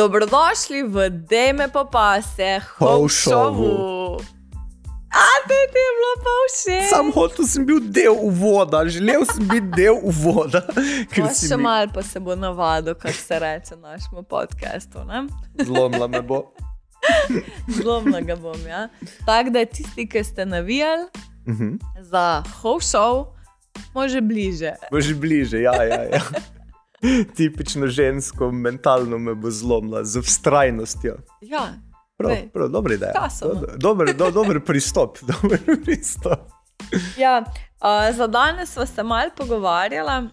Dobrodošli v Dejme pa pa se, Ho Hovšovu. A te ti je bilo pa všeč? Sam hotel sem bil del uvoda, želel sem biti del uvoda. ker Pa še mi- malo pa se bo navadil, kar se reče našemu podkastu. ne? Zlomila me bo. Zlomno ga bom. Ja? Tako da tisti, ki ste navijali Mhm. za Hovšov, može bliže. Bo že bliže, ja, ja. ja. Tipično žensko, mentalno me bo zlomila z vztrajnostjo. Ja, Prav, Lej, prav, dobra ideja. Do- Dober, do, dober pristop. Dober pristop. Ja, uh, za danes smo se malo pogovarjali,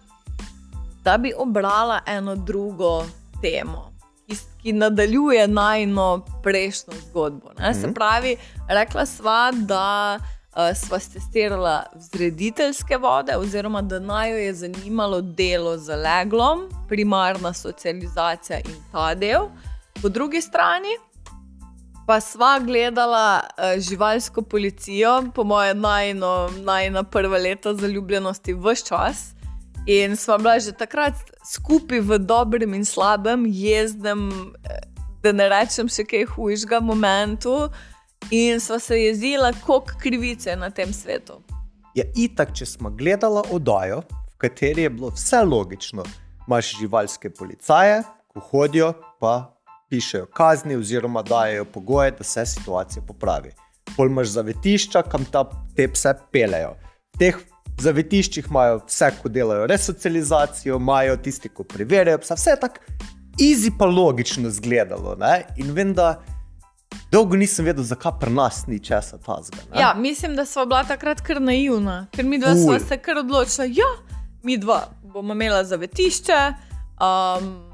da bi obrala eno drugo temo, ki, ki nadaljuje najno prejšnjo zgodbo. Ne? Se Mhm. pravi, rekla sva, da uh, sva testirala vzrediteljske vode, oziroma da naj jo je zanimalo delo z leglom, primarna socializacija in ta del. Po drugi strani pa sva gledala uh, živalsko policijo, po mojem, najno, najna prva leta zaljubljenosti, vse čas. In sva bila že takrat skupaj v dobrem in slabem, jezdnem, eh, da ne rečem še kaj hujšega momentu. In sva se jezila, koliko krivice je na tem svetu. Je itak, če smo gledali oddajo, v kateri je bilo vse logično. Imaš živalske policaje, ko hodijo, pa pišejo kazni, oziroma dajo pogoje, da se situacija popravi. Pol imaš zavetišča, kam ta, te pse pelejo. V teh zavetiščih imajo vse, ko delajo resocializacijo, imajo tisti, ko preverjajo psa. Vse je tako easy, pa logično izgledalo. Ne? In vem, da dolgo nisem vedel, zakaj pri nas ni česa tazga. Ja, mislim, da smo bila takrat kar naivna, ker mi dva smo se kar odločila, ja, mi dva bomo imela zavetišče. Um,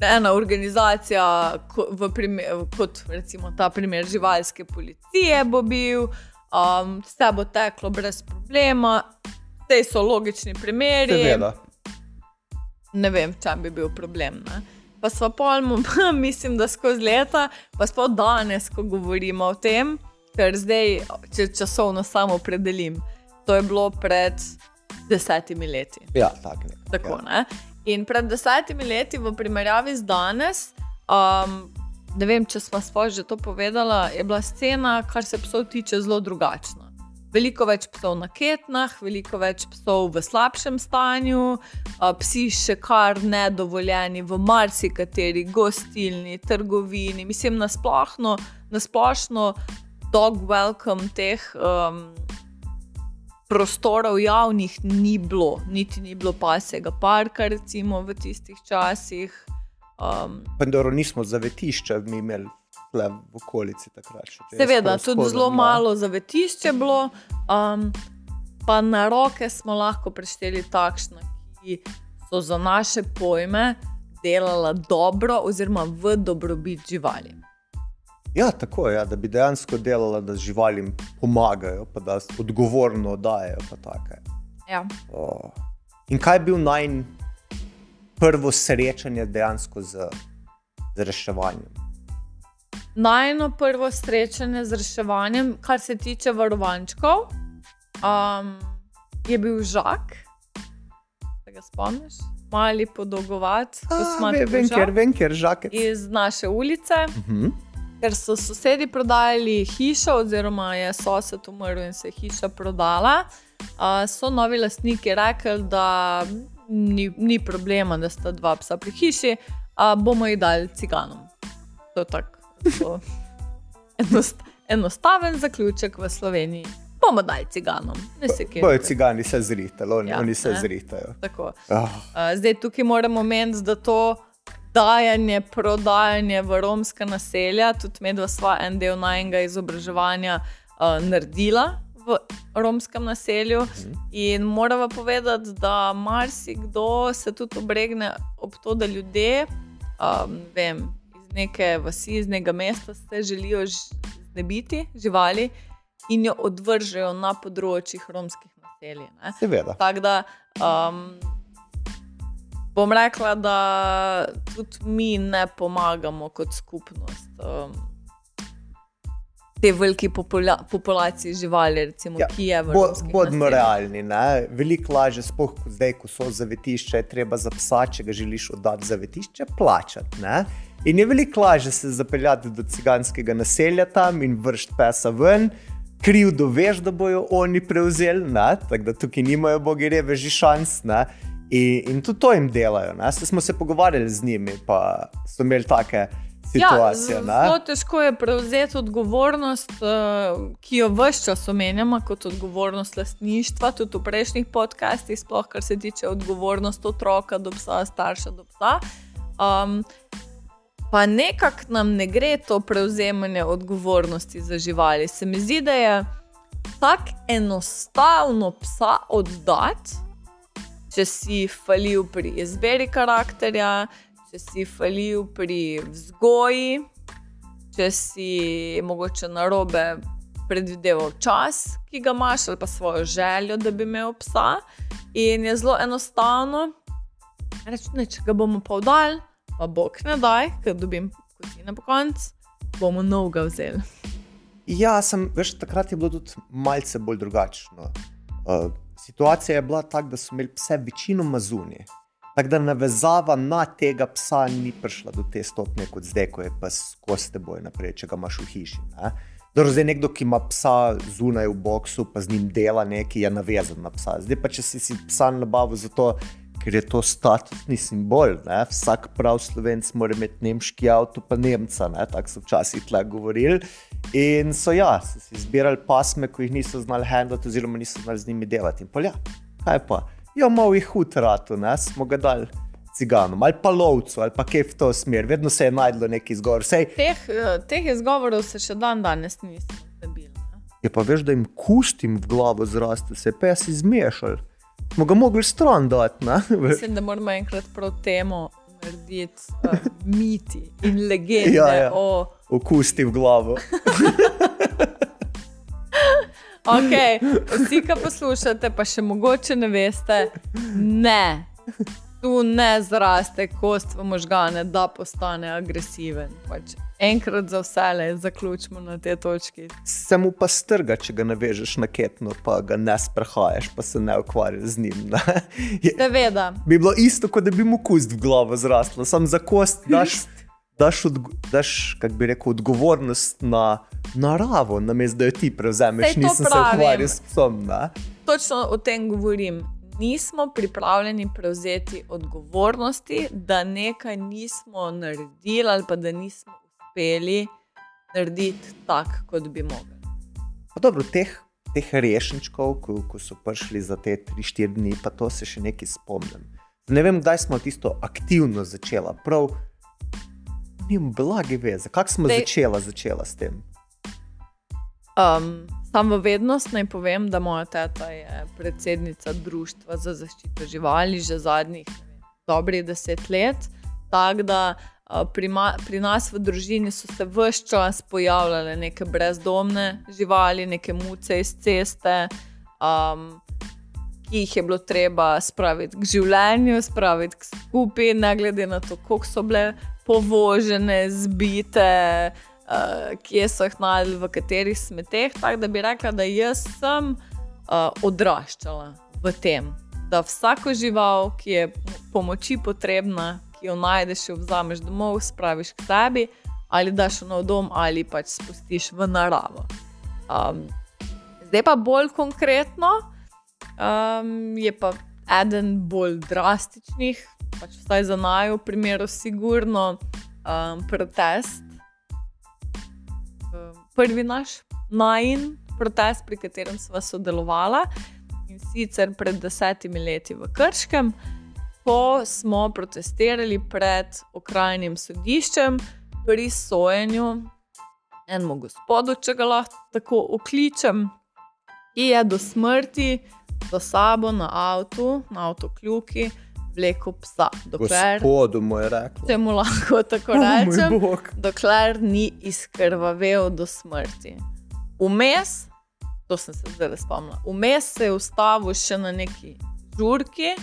Ena organizacija, ko- primer, kot recimo ta primer živalske policije, bo bil, um, vse bo teklo brez problema, te so logični primeri. Seveda. ne vem, če bi bil problem. Ne? Pa smo polmo, mislim, da skozi leta, pa smo danes, ko govorimo o tem, ker zdaj, če časovno samo predelim, to je bilo pred desetimi leti. Ja, tak nekako, Tako, ja. ne? In pred desetimi leti, v primerjavi z danes, um, ne vem, če smo sploh že to povedali, je bila scena, kar se psov tiče, zelo drugačna. Veliko več psov na ketnah, veliko več psov v slabšem stanju, psi še kar nedovoljeni v marsikateri gostilni, trgovini. Mislim, nasplošno, nasplošno dog welcome teh um, prostorov javnih ni bilo, niti ni bilo pasega parka, recimo v tistih časih. Um, Pandoro nismo zavetišča mi imeli tle v okolici takrat. še, Seveda, tudi zelo ja. malo zavetišče bilo, um, pa na roke smo lahko prešteli takšne, ki so za naše pojme delala dobro, oziroma v dobrobit živali. Ja, tako je, ja, da bi dejansko delala, da živalim pomagajo, pa da odgovorno dajo. Ja. Oh. In kaj je bil naj prvo srečanje dejansko z, z reševanjem? Najno prvo srečanje z reševanjem, kar se tiče varovančkov, um, je bil žak. Se ga spomniš? Mali podolgovat, A, kosmat ve- Vem, ker vem, ker žakec. iz naše ulice. Mhm. ker so sosedi prodajali hišo, oziroma je sosed umrl in se je hiša prodala, a, so novi lastniki rekli, da ni, ni problema, da sta dva psa pri hiši, a bomo jih dali ciganom. To je tako enost, enostaven zaključek v Sloveniji. Bomo dali ciganom, ne se kje. Bojo cigani se zrihtali, oni, Ja, oni se ne. zrihtajo. Tako. Oh. Zdaj tukaj moramo omeniti, da to dajanje, prodajanje v romska naselja, tudi medva sva en del najnega izobraževanja uh, naredila v romskem naselju. In moramo povedati, da marsikdo se tudi obregne ob to, da ljudje um, vem, neke vasi, iz nekega mesta se želijo znebiti živali in jo odvržejo na področjih romskih naselij. ne. Seveda. Tako da um, bom rekla, da tudi mi ne pomagamo kot skupnost. Um, te velike popula populacije živali, recimo, Ja, ki je v Bo- romskih Bodimo realni. ne. Veliko lažje, sploh ko zdaj, ko so zavetišče, je treba za psa, če ga želiš oddati zavetišče, plačati. Ne? In je veliko lažje se zapeljati do ciganskega naselja tam in vršiti pesa ven. Kriv doveš, da bojo oni prevzeli, ne? tako da tukaj nimajo bogi reveži šans. Ne? In, in tudi to jim delajo. ne. Saj smo se pogovarjali z njimi, pa so imeli take situacije. Ja, zelo težko je prevzeti odgovornost, uh, ki jo vse čas omenjamo, kot odgovornost lastništva, tudi v prejšnjih podcastih, sploh kar se tiče odgovornosti otroka do psa, starša do psa. Um, pa nekako nam ne gre to prevzemanje odgovornosti za živali. Se mi zdi, da je tako enostavno psa oddati, če si falil pri izbiri karakterja, če si falil pri vzgoji, če si mogoče na robe predvideval čas, ki ga imaš, ali pa svojo željo, da bi imel psa. In je zelo enostavno reči, da če ga bomo pa vdali, pa bog ne daj, ker dobim kotine po koncu, bomo novega vzeli. Ja, sem, veš, takrat je bilo tudi malce bolj drugačno. Uh, situacija je bila taka, da so imeli pse večinoma zunaj. Tako da navezava na tega psa ni prišla do te stopnje, kot zdaj, ko je pes skozi teboj naprej, če ga imaš v hiši. Ne? Dobro, zdaj nekdo, ki ima psa zunaj v boksu, pa z njim dela nekaj, je navezan na psa. Zdaj pa, če si, si psa nabavil zato, ker je to statusni simbol. Ne? Vsak prav slovenc mora imeti nemški avto, pa Nemca, ne? tako so včasih tle govorili. In so ja, so si izbirali pasme, ko jih niso znali handlati, oziroma niso znali z njimi delati. In pa ja, kaj pa? Ja, malo jih hud ratu, ne? smo ga dali ciganom ali pa lovcu ali pa kaj v to smer, vedno se je najdlo neki izgovor. Sej, Teh, eh, teh izgovorov se še dan danes znebili. ne. je pa veš, da jim kustim v glavo zraste, se je pes izmešal. Smo ga mogli stran dati, ne? Mislim, da moramo enkrat prav temo narediti uh, miti in legende Ja, ja. o. Okusti v glavo. Okay, vsi, ki poslušate, pa še mogoče ne veste, ne, tu ne zraste kost v možgane, da postane agresiven. Pač enkrat za vse, zaključimo na tej točki. Se mu pa strga, če ga navežeš na ketno, pa ga ne sprehajaš, pa se ne ukvarjaš z njim. Seveda, bi bilo isto, kot da bi mu kust v glavo zraslo, sam za kost daš. Daš, odg daš kako bi rekel, odgovornost na naravo, namesto da jo ti prevzameš. To Nisem se pravim. ukvarjal s psom. Ne? točno o tem govorim. Nismo pripravljeni prevzeti odgovornosti, da nekaj nismo naredili ali pa da nismo uspeli narediti tako, kot bi mogli. Pa dobro, teh, teh rešničkov, ko, ko so prišli za te 3-4 dni, pa to se še nekaj spomnim. Ne vem, kdaj smo tisto aktivno začela. Prav, nimam blage veze, kako smo Dej- začela, začela s tem. Um, Sam v vednost naj povem, da moja teta je predsednica Društva za zaščito živali že zadnjih dobrih deset let. Tako da a, pri, ma, pri nas v družini so se vse čas pojavljale neke brezdomne živali, neke muce iz ceste. Um, Ki jih je bilo treba spraviti k življenju, spraviti k skupaj, ne glede na to, kako so bile povožene, zbite, uh, kje so jih najdli, v katerih smeteh. Tako da bi rekla, da jaz sem uh, odraščala v tem, da vsako žival, ki je pomoči potrebna, ki jo najdeš, jo vzameš domov, spraviš k sebi, ali daš v nov dom, ali pač spustiš v naravo. Um, zdaj pa bolj konkretno, um, je pa eden bolj drastičnih, pač vsaj za najo primeru, sigurno um, protest. Um, prvi naš najin protest, pri katerem sva sodelovala in sicer pred desetimi leti v Krškem, ko smo protestirali pred okrajnim sodiščem pri sojenju enemu gospodu, če ga lahko tako okličem, ki je do smrti za sabo na avtu, na avtokljuki, vlekel psa. Dokler, Gospodu mu je rekel. če mu lahko tako O moj rečem, dokler ni izkrvavel do smrti. Vmes, to sem se zdaj spomnila, vmes se je ustavil še na neki žurki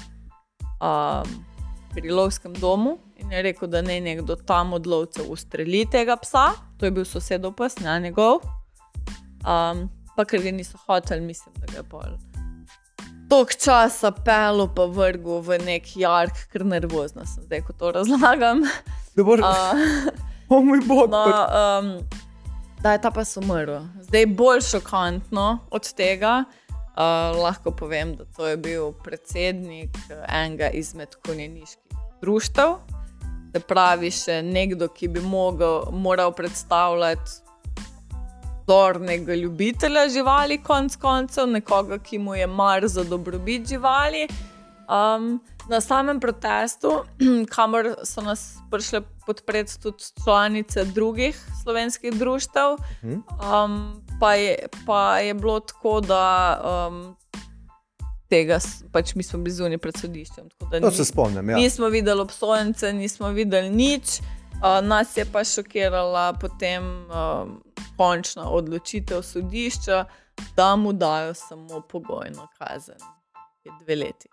um, pri lovskem domu in je rekel, da ne nekdo tam od lovcev ustreli tega psa, to je bil sosedov pes, ne njegov. Um, pa ker ga niso hoteli, mislim, da ga je pol. Tok časa pelo pa vrgu v nek jark, ker nervozna sem zdaj, ko to razlagam. Uh, o moj bog. No, um, da je ta pa umrl. Zdaj je bolj šokantno od tega. Uh, lahko povem, da to je bil predsednik enega izmed konjeniških društev. Se pravi, še nekdo, ki bi mogel, moral predstavljati vzornega ljubitelja živali, konc koncev, nekoga, ki mu je mar za dobrobit živali. Um, na samem protestu, kamor so nas prišle podpreti tudi članice drugih slovenskih društev, um, pa, je, pa je bilo tako, da um, tega pač mi smo bili zunaj pred sodiščem. To se spomnim. Ja. Nismo videli obsojence, nismo videli nič. Uh, nas je pa šokirala potem uh, končna odločitev sodišča, da mu dajo samo pogojno kazen, ki je dve leti.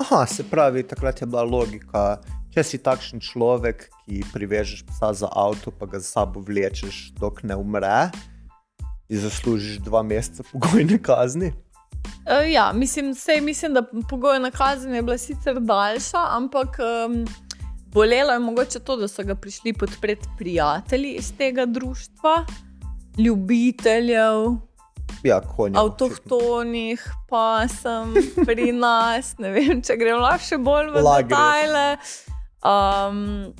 Aha, se pravi, takrat je bila logika. Če si takšen človek, ki privežeš psa za avto, pa ga za sabo vlečeš, dok ne umre, ti zaslužiš dva meseca pogojne kazni. Uh, ja, mislim, sej, mislim, da pogojna kazen je bila sicer daljša, ampak um, bolelo je mogoče to, da so ga prišli podpreti prijatelji iz tega društva, ljubiteljev. Ja, konja, Avtohtonih, pa sem pri nas, ne vem, če gremo še bolj v detajle. Um,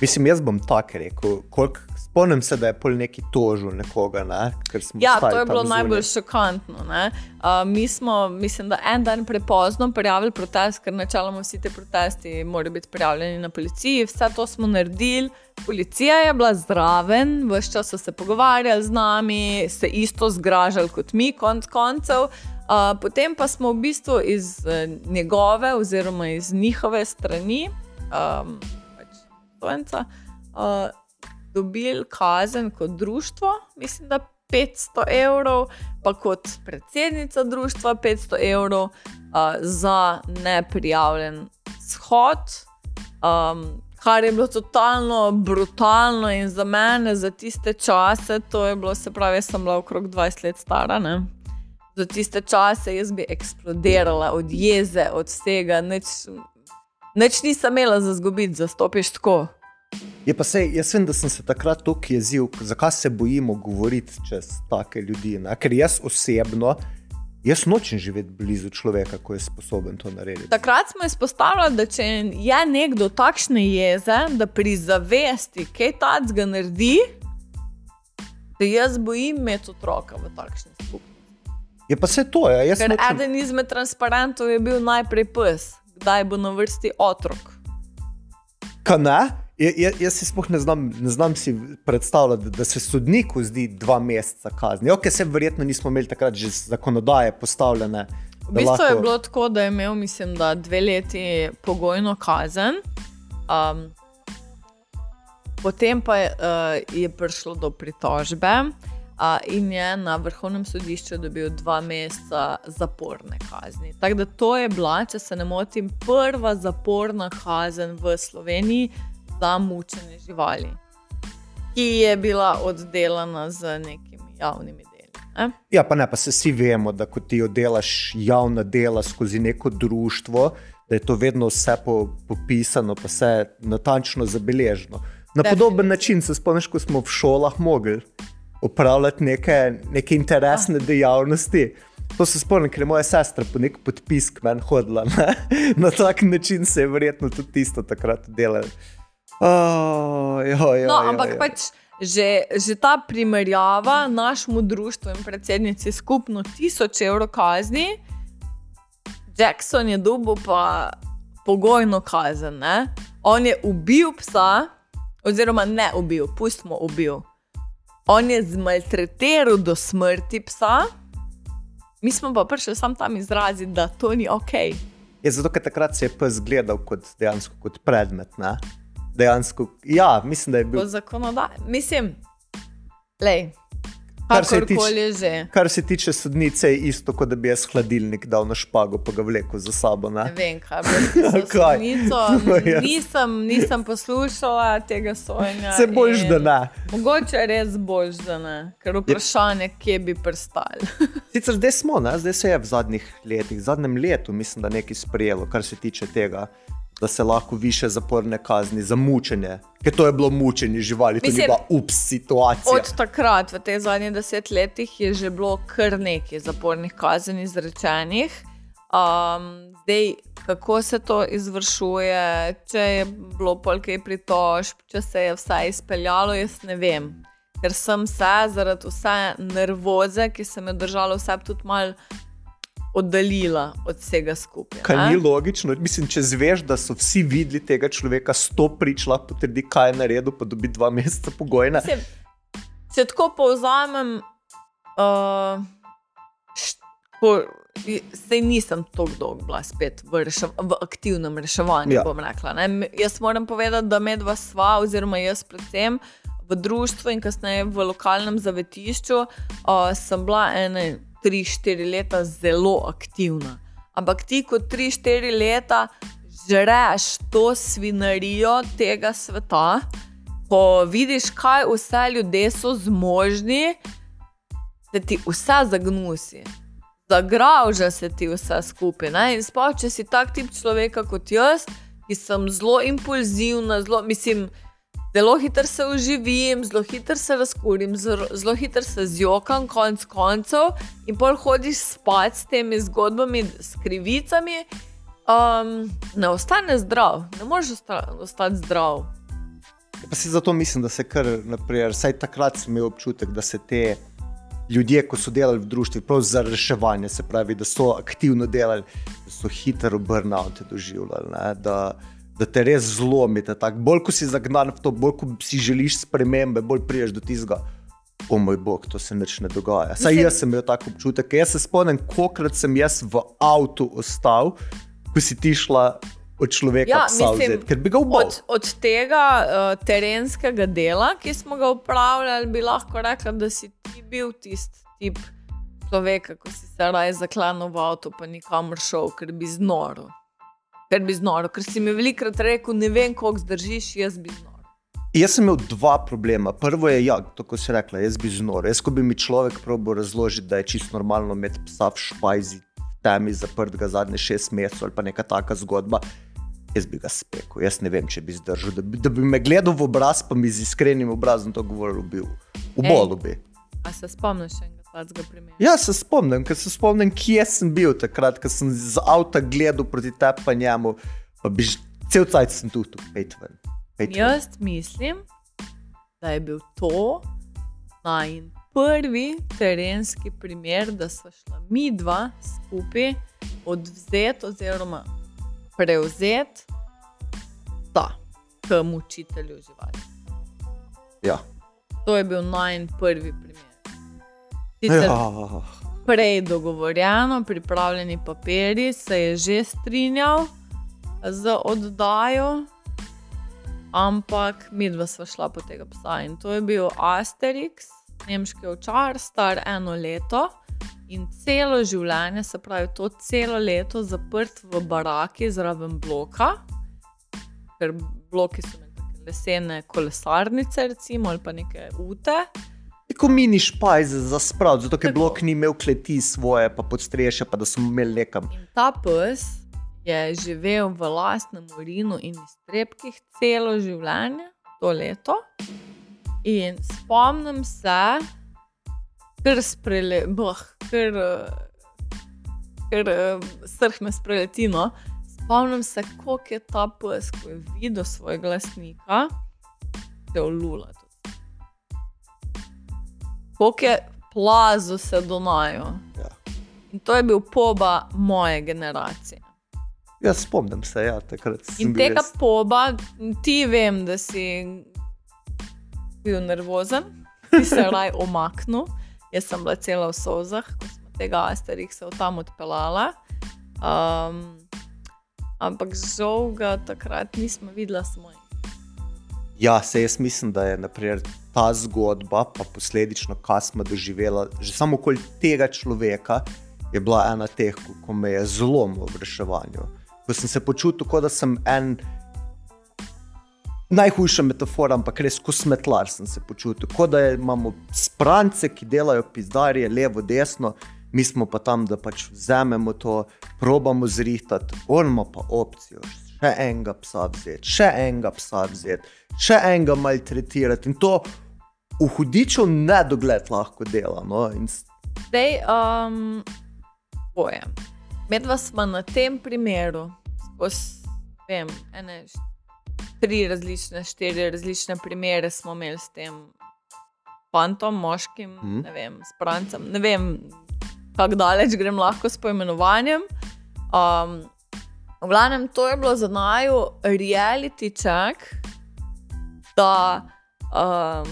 Mislim, jaz bom tako rekel. Kolik, spomnim se, da je pol neki tožil nekoga. Ne? Ja, to je bilo najbolj šokantno. Uh, mi smo, mislim, da en dan prepozno prijavili protest, ker načeloma vsi ti protesti morajo biti prijavljeni na policiji. Vse to smo naredili. Policija je bila zraven, vse čas so se pogovarjali z nami, se isto zgražali kot mi, konc koncev. Uh, potem pa smo v bistvu iz uh, njegove, oziroma iz njihove strani. Um, Slovenca, uh, dobili kazen kot društvo, mislim, da 500 evrov, pa kot predsednica društva 500 evrov uh, za neprijavljen shod. Um, kar je bilo totalno brutalno in za mene, za tiste čase, to je bilo, se pravi, jaz sem bila okrog 20 let stara. Ne? Za tiste čase jaz bi eksplodirala od jeze, od vsega, nič, Neč nisem imela za zgubiti, za stopiš tako. Je pa sej, jaz vem, da sem se takrat tako jezil, zakaj se bojimo govoriti čez take ljudi. Ne? Ker jaz osebno, jaz nočem živeti blizu človeka, ki je sposoben to narediti. Takrat smo izpostavljali, da če je nekdo takšne jeze, da pri zavesti kaj takega naredi, da jaz bojim imeti otroka v takšni skupnosti. Je pa se to, ja. Ker nočem... eden izmed transparentov je bil najprej pes kdaj bo na vrsti otrok. Kaj ne? Ja, jaz si sploh ne znam, ne znam si predstavljati, da se sodniku zdi dva meseca kazni. Ok, se verjetno nismo imeli takrat že zakonodaje postavljene. V bistvu lahko... je bilo tako, da je imel, mislim, da dve leti pogojno kazen. Um, potem pa je, uh, je prišlo do pritožbe in je na vrhovnem sodišču dobil dva meseca zaporne kazni. Tako da to je bila, če se ne motim, prva zaporna kazen v Sloveniji za mučenje živali, ki je bila oddelana z nekimi javnimi deli. Eh? Ja, pa ne, pa se vsi vemo, da ko ti oddelaš javna dela skozi neko društvo, da je to vedno vse po, popisano, pa vse natančno zabeleženo. Na podoben način se spomniš, ko smo v šolah mogli upravljati neke, neke interesne ah. dejavnosti. To se spomnim, ker je moja sestra po nek podpis k meni hodila. Ne? Na tak način se je verjetno tudi tisto takrat delalo. Oh, jo, jo, no, ampak jo, jo. pač že, že ta primerjava našemu društvu in predsednici skupno tisoč evrov kazni, Jackson je dobil pa pogojno kazen. Ne? On je ubil psa, oziroma ne ubil, pustimo ubil. On je zmaltretiral do smrti psa, mi smo pa prišli sam tam izraziti, da to ni ok. Je zato, ker takrat se je pes gledal kot dejansko kot predmet. Ne? Dejansko, ja, mislim, da je bil. Zakonodaj. Mislim, lej, Kar se tiče-. Kar se tiče sodnice, je isto, kot da bi jaz hladilnik dal na špago, pa ga vlekel za sabo. Ne? Ne vem, kaj s Kaj? sodnico. Nisem, nisem poslušala tega sojenja. Se boš, da ne. Mogoče res boljš, da ne. Ker vprašanje, kje bi prstali. Sicer zdaj smo, ne? zdaj se je v zadnjih letih, v zadnjem letu, mislim, da nekaj sprejelo, kar se tiče tega, da se lahko više zaporne kazni za mučenje. Ker to je bilo mučenje živali, to Mislim, ni bila ups situacija. Od takrat, v teh zadnjih deset letih, je že bilo kar nekaj zapornih kazni izrečenih. Um, zdaj, kako se to izvršuje, če je bilo polkaj pritožb, če se je vse izpeljalo, jaz ne vem. Ker sem se zaradi vse nervoze, ki sem jo držala, vse tudi malo oddaljila od vsega skupaj. Kaj ni logično, mislim, če zveš, da so vsi videli tega človeka, sto prič lahko potrdi, kaj je naredil, pa dobi dva meseca pogojna. Mislim, če tako povzamem, uh, sej nisem tako dolgo bila spet v, rešev, v aktivnem reševanju. Ja. Rekla, ne. Jaz moram povedati, da med vas sva, oziroma jaz predvsem v društvu in kasneje v lokalnem zavetišču, uh, sem bila ene 3-4 leta zelo aktivna. Ampak ti kot 3-4 leta žreš to svinarijo tega sveta, ko vidiš, kaj vse ljudje so zmožni, da ti vse zagnusi. Zagrauža se ti vse skupaj. ne. In sploh, če si tak tip človeka kot jaz, ki sem zelo impulzivna, zelo, mislim, zelo hitro se uživim, zelo hitro se razkurim, zelo hitro se zjokam, konc koncev, in pol hodiš spat s temi zgodbami, s krivicami. Um, ne ostane zdrav, ne moreš osta ostati zdrav. Pa se zato mislim, da se kar naprej, vsaj takrat sem imel občutek, da se te ljudje, ko so delali v društvu, prav za reševanje, se pravi, da so aktivno delali, da so hitro burnout doživljali, ne, da, da te res zlomite. Tak. Bolj ko si zagnan v to, bolj ko si želiš spremembe, bolj priješ do tistega. O moj bog, to se nič ne dogaja. Saj jaz sem imel tako občutek. Jaz se spomnim, kolikrat sem jaz v avtu ostal, ko si ti šla od človeka Ja, psa mislim, vzeti, ker bi ga ubal. Od, od tega uh, terenskega dela, ki smo ga upravljali, bi lahko rekla, da si ti bil tisti tip človeka, ko si se raje zaklanil v avto, pa nikamor šel, ker bi znoro. Ker bi znoro, ker si mi velikrat rekel, ne vem, koliko zdržiš, jaz bi znoro. Jaz sem imel dva problema. Prvo je, ja, to, ko si rekla, jaz bi znor. Jaz, ko bi mi človek probil razložiti, da je čisto normalno imeti psa v špajzi, v temi zaprtega zadnje šest mesecev ali pa neka taka zgodba, jaz bi ga spekel. Jaz ne vem, če bi zdržal. Da bi, da bi me gledal v obraz, pa mi z iskrenim obrazom to govoril, bil. Ubolo bi. A se spomniš enega takega primera? Ja, se spomnim, ker se spomnim, kje sem bil takrat, ko sem z avta gledal proti tebi pa njemu, pa bi že cel cajt sem tu, tu pet ven. Pet ven. Jaz mislim, da je bil to najin prvi terenski primer, da smo šla mi dva skupaj odvzeti oziroma prevzeti ta k mučitelju živali. Ja. To je bil najin prvi primer. Sicer Ja. prej dogovorjeno, pripravljeni papiri, se je že strinjal z oddajo, ampak mi dva sva šla po tega psa. In to je bil Asterix, nemški ovčar, star eno leto. In celo življenje, se pravi, to celo leto zaprt v baraki zraven bloka, ker bloki so take lesene kolesarnice, recimo, ali pa neke ute. Tako mini špajze za sprav, zato ker blok ni imel kleti svoje, pa podstrešje, pa da smo imeli nekam. In ta pes je živel v lastnem urinu in iztrebkih celo življenje, to leto. In spomnim se, ker sprele, boh, ker, eh, ker eh, srh me spreleti. No. Spomnim se, koliko je ta pes, ko je videl svojega lastnika, se ulula. Koliko je plazo se donajo. Ja. In to je bil poba moje generacije. Jaz spomnim se, ja, takrat In tega res- poba, ti vem, da si bil nervozen, ti se raj omaknil. Jaz sem bila cela v sozah, ko smo tega Asterixa od tam odpeljala. Um, ampak žal ga takrat nismo videla samo. Ja, se jaz mislim, da je naprimer, ta zgodba, pa posledično, kaj smo doživeli, že samo okoli tega človeka, je bila ena teh, ko me je zlomil v reševanju. Ko sem se počutil, kot da sem en. Najhujša metafora, ampak res kot smetlar sem se počutil. Kot da imamo sprance, ki delajo pizdarje, levo, desno, mi smo pa tam, da pač vzamemo to, probamo zrihtati, ormo pa opcijo, še enega psa vzeti, še enega psa vzeti, še enega maltretirati in to v hudiču nedogled lahko dela. No? In... Zdaj, um, pojem. Medva smo na tem primeru, skozi vem, ene, tri različne, štiri različne primere smo imeli s tem fantom, moškim, mm. ne vem, s prancem. Ne vem, kako daleč grem lahko s poimenovanjem. Um, v glavnem, to je bilo za naju reality check, da um,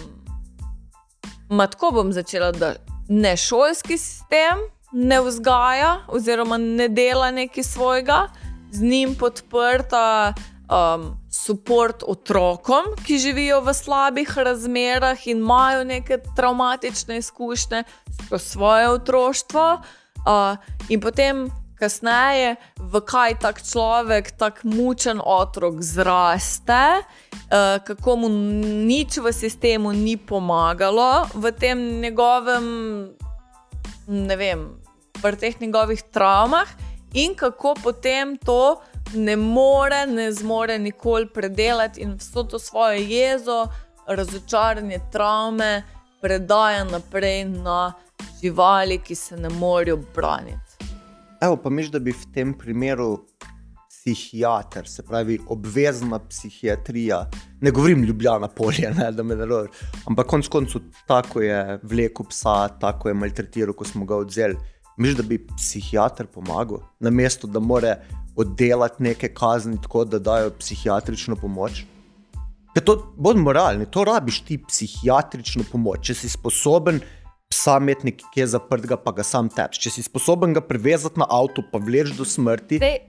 tako bom začela, da ne šolski sistem ne vzgaja, oziroma ne dela nekaj svojega, z njim podprta um, podporo otrokom, ki živijo v slabih razmerah in imajo neke traumatične izkušnje skozi svoje otroštvo, uh, in potem. Kasneje, v kaj tak človek, tako mučen otrok zraste, uh, kako mu nič v sistemu ni pomagalo, v tem njegovem, ne vem, pri teh njegovih travmah in kako potem to ne more, ne zmore nikoli predelati in vso to svojo jezo, razočaranje, travme predaja naprej na živali, ki se ne morejo braniti. Evo, pa miš, da bi v tem primeru psihiater, se pravi obvezna psihiatrija, ne govorim ljubljena polje, ne, da me roješ, ampak konec koncev tako je vlekel psa, tako je maltretiral, ko smo ga odzeli. Miš, da bi psihiater pomagal, na mesto, da more oddelati neke kazni tako, da dajo psihiatrično pomoč? Bod moralni, to rabiš ti psihiatrično pomoč, če si sposoben psa imeti nekje zaprtega, pa ga sam teč. Če si sposoben ga privezati na avto, pa vleč do smrti. Dej,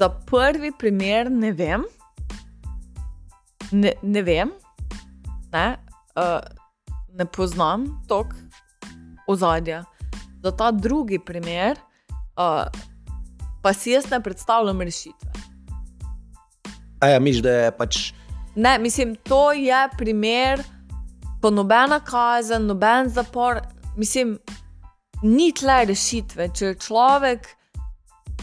za prvi primer ne vem. Ne, ne vem, ne, uh, ne poznam tok ozadja za ta drugi primer, uh, pa si jaz ne predstavljam rešitve. Ja, misliš, da je pač. Ne, mislim, to je primer, ko nobena kazen, noben zapor, mislim, ni tle rešitve. Če je človek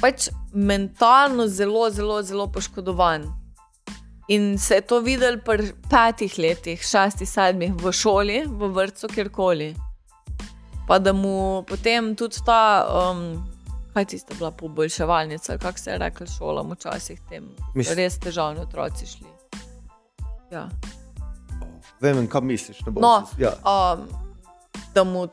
pač mentalno zelo, zelo, zelo poškodovan. In se je to videl pri petih letih, šestih, sedmih, v šoli, v vrtu, kjerkoli pa da mu potem tudi ta, um, kaj ti sta bila poboljševalnica, kako se je rekel, šola, včasih tem Misl... res težavni otroci šli. Ja. Vem, kaj misliš. No, ja. um, da mu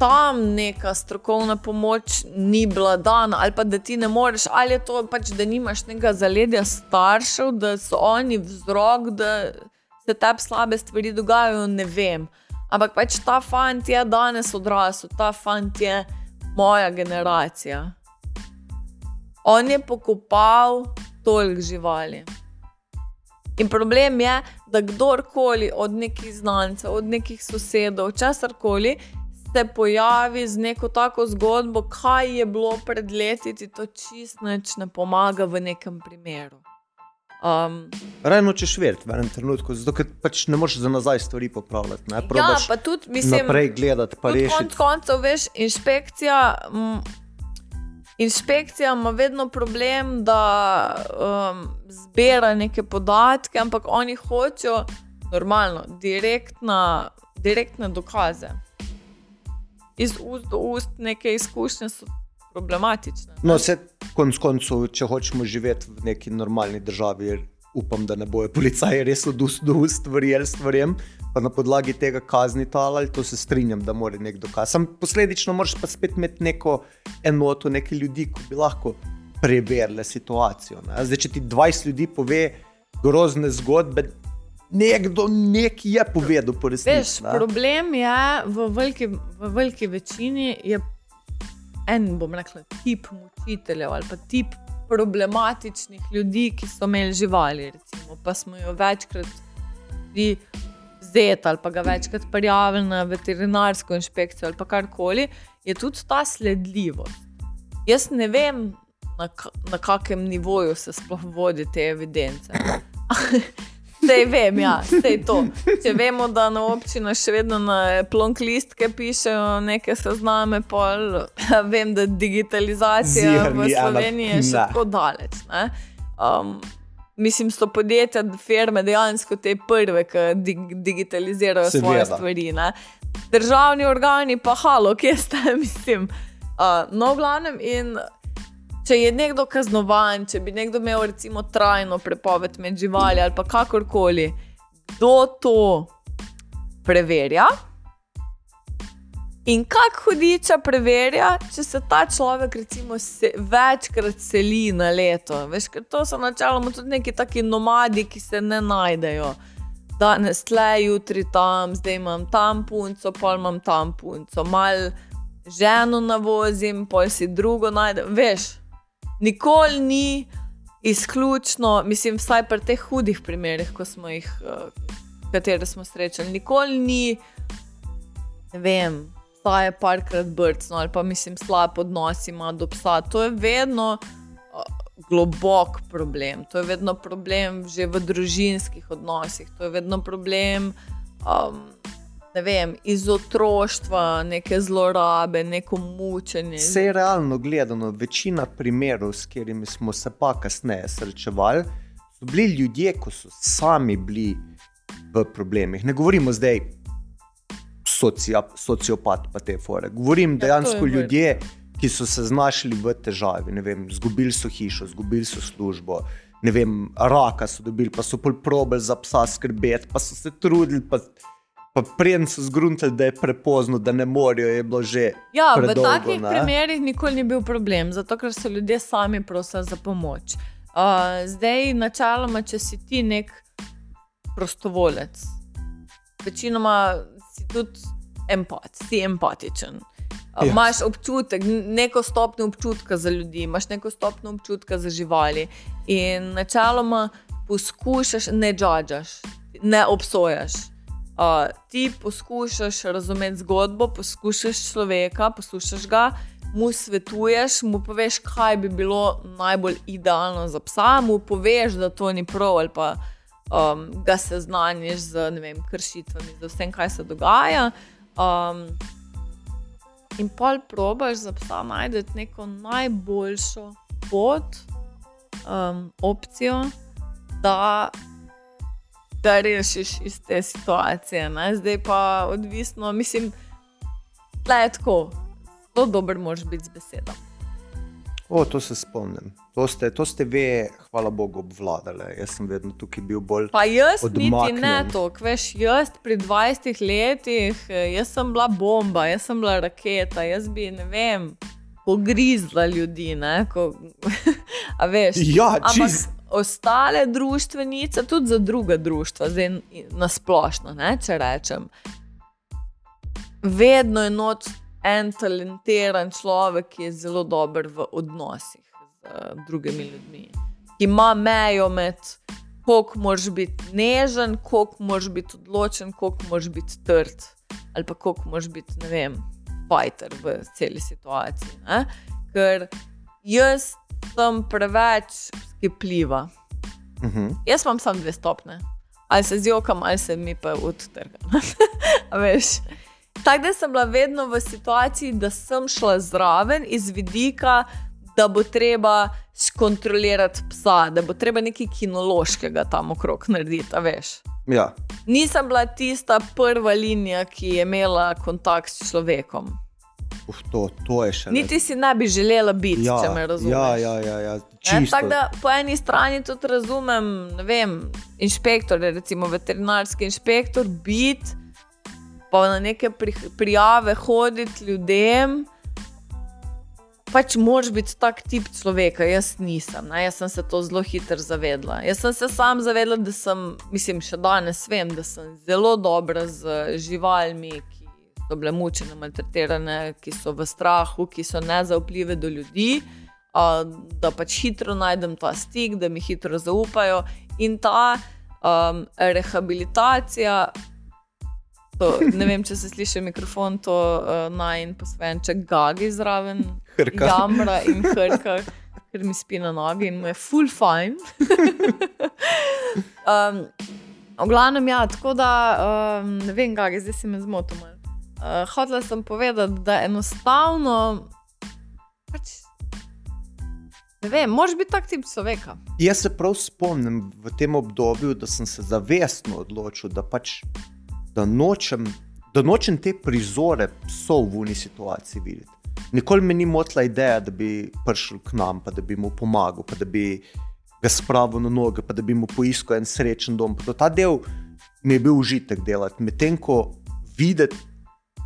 tam neka strokovna pomoč ni bila dana, ali pa da ti ne moreš, ali je to pač, da nimaš nekega zaledja staršev, da so oni vzrok, da se tebi slabe stvari dogajajo, ne vem. Ampak pač ta fant je danes odrasel, ta fant je moja generacija. On je pokopal toliko živali. In problem je, da kdorkoli od nekih znancev, od nekih sosedov, česar koli, se pojavi z neko tako zgodbo, kaj je bilo pred leti, ti to čist ne pomaga v nekem primeru. Um, Rajno češ verjeti v enem trenutku, zato ker pač ne moreš za nazaj stvari popravljati. Ne? Ja, pa tudi mislim, naprej gledati, pa rešiti. Konec koncev, veš, inšpekcija. M, Inšpekcija ima vedno problem, da um, zbira neke podatke, ampak oni hočejo normalno, direktna, direktne dokaze. Iz ust do ust neke izkušnje so problematične. No, vse konc koncev, če hočemo živeti v neki normalni državi, upam, da ne bojo policaji res od ust do ust verjeli stvarem. Pa na podlagi tega kazni talali, to se strinjam, da mora nek dokaz. Sam posledično moraš pa spet imeti neko enoto, nekaj ljudi, ki bi lahko preverili situacijo. Ne? Zdaj, če ti 20 ljudi pove grozne zgodbe, nekdo nekaj je povedal po resnici. Problem je v veliki, v veliki večini. Je en, bom rekel, tip mučiteljev ali pa tip problematičnih ljudi, ki so imeli živali. Recimo, pa smo jo večkrat vzeti ali pa ga večkrat prijavili na veterinarsko inšpekcijo ali karkoli, je tudi ta sledljivost. Jaz ne vem, na, na kakem nivoju se sploh vodi te evidence. Zdaj vem, ja, zdaj to. Če vemo, da na občini še vedno na plonk listke pišejo neke sezname, pol, vem, da digitalizacija Zirni, v Sloveniji je še tako daleč. ne. Um, mislim, so podjetja, firme dejansko te prve, ki dig digitalizirajo svoje Seveda. stvari. Ne. Državni organi pa halo, kje ste, mislim. Uh, no, v glavnem, in če je nekdo kaznovan, če bi nekdo imel recimo trajno prepoved med živali ali pa kakorkoli, kdo to preverja? In kako hudiča preverja, če se ta človek recimo se, večkrat seli na leto. Veš, ker to so načeloma tudi neki taki nomadi, ki se ne najdejo. Danes tle, jutri tam, zdaj imam tam punco, pol imam tam punco, mal ženo navozim, pol si drugo najdem. Veš, nikoli ni izključno, mislim, vsaj pri teh hudih primerih, ko smo jih, uh, katere smo srečali, nikoli ni, ne vem, psa je parkrat brcno ali pa mislim, slab odnos ima do psa. To je vedno uh, globok problem, to je vedno problem že v družinskih odnosih, to je vedno problem. Um, Ne vem, iz otroštva, neke zlorabe, neko mučenje. Vse je realno gledano, večina primerov, s katerimi smo se pa kasneje srečevali, so bili ljudje, ko so sami bili v problemih. Ne govorimo zdaj socia, sociopat, pa te fore. Govorim Ja, dejansko ljudje, ki so se znašli v težavi. Ne Vem, zgubili so hišo, zgubili so službo. Ne vem, raka so dobili, pa so pol probali za psa skrbeti, pa so se trudili. Pa, pa preden so zgruntali, da je prepozno, da ne morejo, je bilo že. Ja, v predolgo, takih ne? primerih nikoli ni bil problem, zato ker so ljudje sami prosili za pomoč. Uh, zdaj, načeloma, če si ti nek prostovolec, večinoma si tudi empat, si empatičen. Uh, Ja. Imaš občutek, neko stopnjo občutka za ljudi, imaš neko stopnjo občutka za živali. In načeloma poskušaš, ne džadžaš, ne obsojaš. Uh, ti poskušaš razumeti zgodbo, poskušaš človeka, poslušaš ga, mu svetuješ, mu poveš, kaj bi bilo najbolj idealno za psa, mu poveš, da to ni prav, ali pa um, ga seznaniš z vem, kršitvami, z vsem, kaj se dogaja. Um, in pol probaš za psa najti neko najboljšo pot, um, opcijo, da da rešiš iz te situacije. Ne? Zdaj pa odvisno, mislim, da je tako. Zelo dober moraš biti z besedo. O, to se spomnim. To ste, to ste ve, hvala Bogu, obvladali. Jaz sem vedno tukaj bil bolj. Pa jaz niti ne Odmaknjen. to, veš, jaz pri 20 letih, eh, jaz sem bila bomba, jaz sem bila raketa, jaz bi, ne vem, pogrizla ljudi. Ne, ko, a veš, Ja, ampak čist. Ostale družbenice, tudi za druga društva, zdaj na splošno, ne, če rečem. Vedno je noč en talentiran človek, ki je zelo dober v odnosih z uh, drugimi ljudmi, ki ima mejo med koliko moraš biti nežen, koliko moraš biti odločen, koliko moraš biti trd, ali pa koliko moraš biti, ne vem, fajter v celi situaciji. Ne? Ker jaz sem preveč skipljiva. Uh -huh. Jaz imam samo dve stopne. Ali se zjokam, ali se mi pa odtrgam. Tako da sem bila vedno v situaciji, da sem šla zraven iz vidika, da bo treba skontrolirati psa, da bo treba nekaj kinološkega tam okrog narediti, veš. Ja. Nisem bila tista prva linija, ki je imela kontakt s človekom. Uf, to, to je še Niti si ne bi želela biti, ja, če me razumeš. Ja, ja, ja, ja. Čisto. Tako da po eni strani tudi razumem, ne vem, inšpektor, recimo veterinarski inšpektor, biti, pa na neke pri, prijave hoditi ljudem. Pač moraš biti tak tip človeka, jaz nisem. Ne? Jaz sem se to zelo hitro zavedla. Jaz sem se sam zavedla, da sem, mislim, še danes vem, da sem zelo dobra z živalmi, ki so bile mučene, maltretirane, ki so v strahu, ki so nezaupljive do ljudi. Uh, da pač hitro najdem ta stik, da mi hitro zaupajo. In ta Um, rehabilitacija. To, ne vem, če se sliši mikrofon, to uh, naj in posvojen, če gagi zraven, Hrka. jamra in krka, ker mi spi na nogi in mu je full fine. um, v glavnem, ja, tako da um, ne vem, gagi, zdaj si me zmotil. Uh, Hotela sem povedati, da enostavno. Pač, Ne vem, moraš biti tak tip človeka. Jaz se prav spomnim v tem obdobju, da sem se zavestno odločil, da pač da nočem, da nočem te prizore psov v uni situaciji videti. Nikoli me ni motila ideja, da bi prišel k nam, pa da bi mu pomagal, pa da bi ga spravil na noge, pa da bi mu poiskal en srečen dom. Pa ta del mi je bil užitek delati, medtem ko videti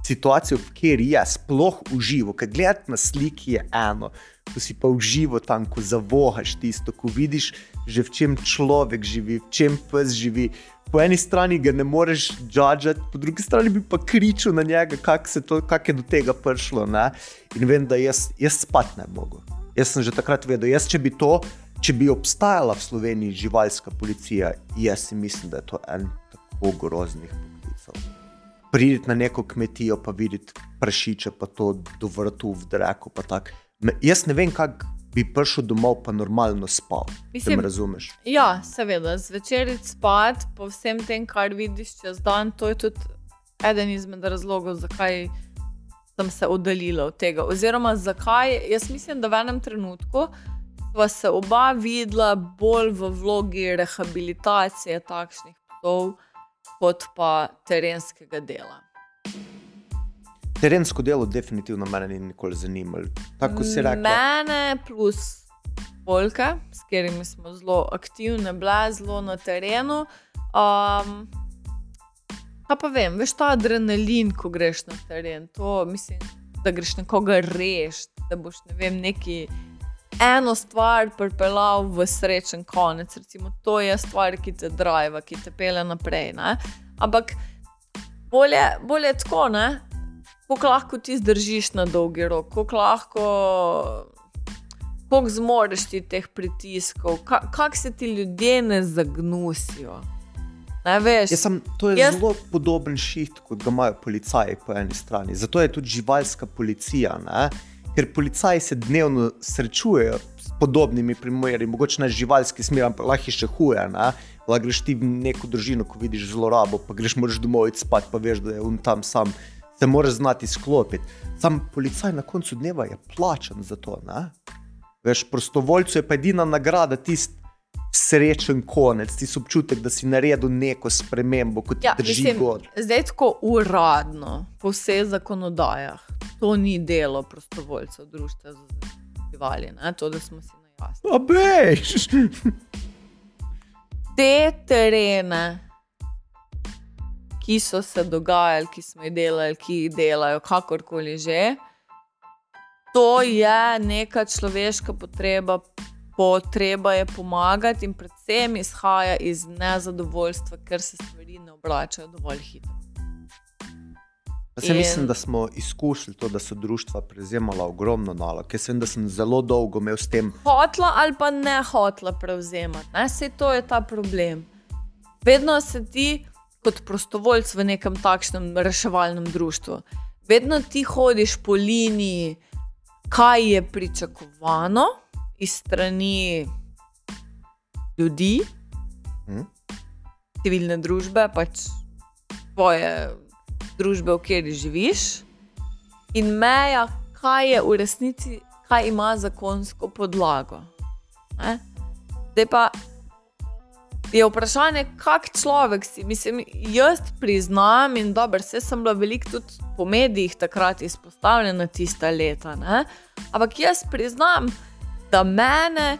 situacijo, kateri je sploh uživo, ker gledati na sliki je eno, ko si pa uživo tam, ko zavohaš tisto, ko vidiš že v čem človek živi, v čem pes živi. Po eni strani ga ne moreš žudžati, po drugi strani bi pa kričal na njega, kako kak je do tega prišlo. Ne? In vem, da jaz, jaz spat ne mogo. Jaz sem že takrat vedel, jaz, če bi to, če bi obstajala v Sloveniji živalska policija, jaz si mislim, da je to en tako groznih poklicev prideti na neko kmetijo, pa videti prašiče, pa to do vrtu v dreku. Jaz ne vem, kako bi prišel domov, pa normalno spal. Mislim, razumeš? Ja, seveda, zvečer spat, po vsem tem, kar vidiš čez dan, to je tudi eden izmed razlogov, zakaj sem se oddaljila od tega. Oziroma, zakaj jaz mislim, da v enem trenutku. Pa se oba videla bolj v vlogi rehabilitacije takšnih psov, kot pa terenskega dela. Terensko delo definitivno mene ni nikoli zanimalo. Tako si rekel. Mene plus polka, s katerimi smo zelo aktivni, bila zelo na terenu. Um, pa, pa vem, veš ta adrenalin, ko greš na teren, to mislim, da greš nekoga rešiti, da boš ne vem, neki eno stvar pripeljal v srečen konec. Recimo, to je stvar, ki te drive, ki te pele naprej. Ne? Ampak bolje, bolje tako, kako lahko ti zdržiš na dolgi rok, kako lahko. Kako zmoriš ti teh pritiskov, kako kak se ti ljudje ne zagnusijo? Ne, veš, sem, to je jaz... zelo podoben šiht, kot ga imajo policaji po eni strani. Zato je tudi živalska policija. Ne? Ker policaji se dnevno srečujejo s podobnimi primeri, mogoče na živalski smer, ampak lahko je še huje. Lahko greš ti v neko družino, ko vidiš zlorabo, pa greš moraš domov spat, pa veš, da je on tam sam. Se moraš znati sklopiti. Sam policaj na koncu dneva je plačen za to. Ne? Veš, prostovoljcu je pa edina nagrada tisti srečen konec, ti občutek, da si naredil neko spremembo, kot ja, drži gor. Zdaj, tako uradno, po vseh zakonodajah, to ni delo prostovoljcev, društva za živali, to, da smo si na jasno. Abejš! Te terene, ki so se dogajali, ki smo jih delali, ki jih delajo, kakorkoli že. To je neka človeška potreba, potreba je pomagati, in predvsem izhaja iz nezadovoljstva, ker se stvari ne obračajo dovolj hitro. Jaz in... mislim, da smo izkušali to, da so društva prevzemala ogromno nalog. Jaz vem, da sem zelo dolgo imel s tem. Hotla ali pa ne hotla prevzemati, ne se to je ta problem. Vedno se ti, kot prostovoljc v nekem takšnem reševalnem društvu, vedno ti hodiš po liniji, kaj je pričakovano iz strani ljudi, hmm? civilne družbe, pač tvoje družbe, v kateri živiš, in meja, kaj je v resnici, kaj ima zakonsko podlago. Ne? Zdaj pa je vprašanje, kak človek si. Mislim, jaz priznam in dobro, vse sem bila veliko tudi po medijih takrat izpostavljena tista leta. Ne? Ampak jaz priznam, da mene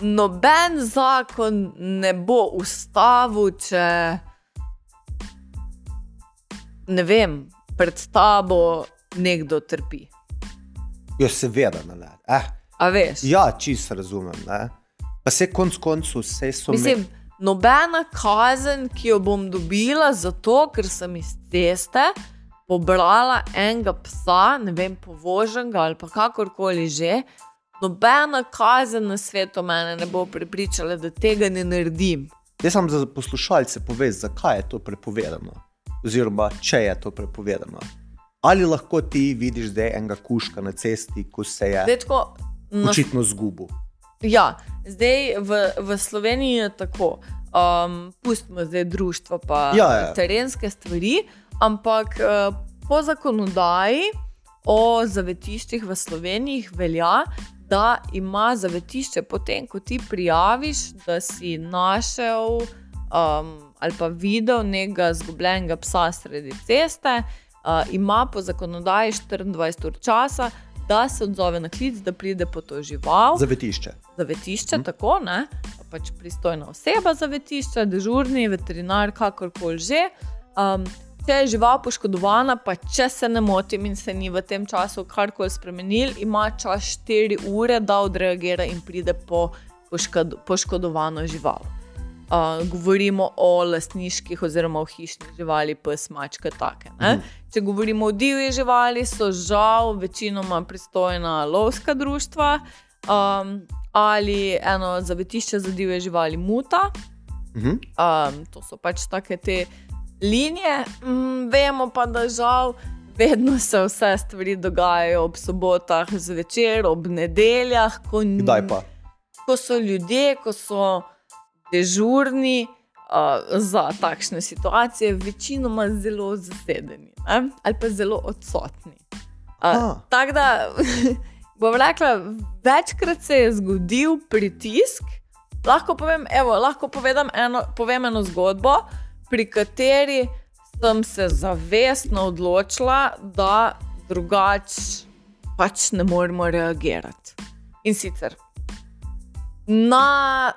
noben zakon ne bo ustavil, če ne vem, pred tabo nekdo trpi. Ja, seveda, ne. Eh. A veš? Ja, čisto razumem. Ne? Pa se konc koncu vse so. Mislim, me... nobena kazen, ki jo bom dobila, zato ker sem iz ceste pobrala enega psa, ne vem, povoženega ali pa kakorkoli že, Nobena kazen na svetu me ne bo pripričala, da tega ne naredim. Jaz sem za poslušalce povedal, zakaj je to prepovedano, oziroma če je to prepovedano. Ali lahko ti vidiš zdaj enega kuška na cesti, ko se je Zdaj, tako, na očitno zgubil? Ja, zdaj v, v Sloveniji je tako. Um, pustimo zdaj društvo, pa Ja, ja. terenske stvari, ampak uh, po zakonodaji o zavetiščih v Sloveniji velja, da ima zavetišče potem, ko ti prijaviš, da si našel um, ali pa videl nekega zgubljenega psa sredi ceste, uh, ima po zakonodaji 24 ur časa. Da se odzove na klic, da pride po to žival Zavetišče. zavetišče, mm. tako ne, pač pristojna oseba zavetišča, dežurni, veterinar, kakorkoli že. Um, če je žival poškodovana, pa če se ne motim in se ni v tem času karkoli spremenil, ima čas 4 ure, da odreagira in pride po poškod poškodovano žival. Uh, govorimo o lastniških oziroma o hišnih živali, pes, mačka, take. Ne? Če govorimo o divjih živali, so žal večinoma pristojna lovska društva um, ali eno zavetišče za divje živali, muta. Mhm. Um, to so pač take te linije. Mm, vemo pa, da žal vedno se vse stvari dogajajo ob sobotah zvečer, ob nedeljah, ko, Kdaj pa? ko so ljudje, ko so dežurni. Uh, za takšne situacije, večinoma zelo zasedeni ne? ali pa zelo odsotni. Uh, Tako da, bom rekla, večkrat se je zgodil pritisk. Lahko povem, evo, lahko povedam eno, povem eno zgodbo, pri kateri sem se zavestno odločila, da drugače pač ne moremo reagirati. In sicer na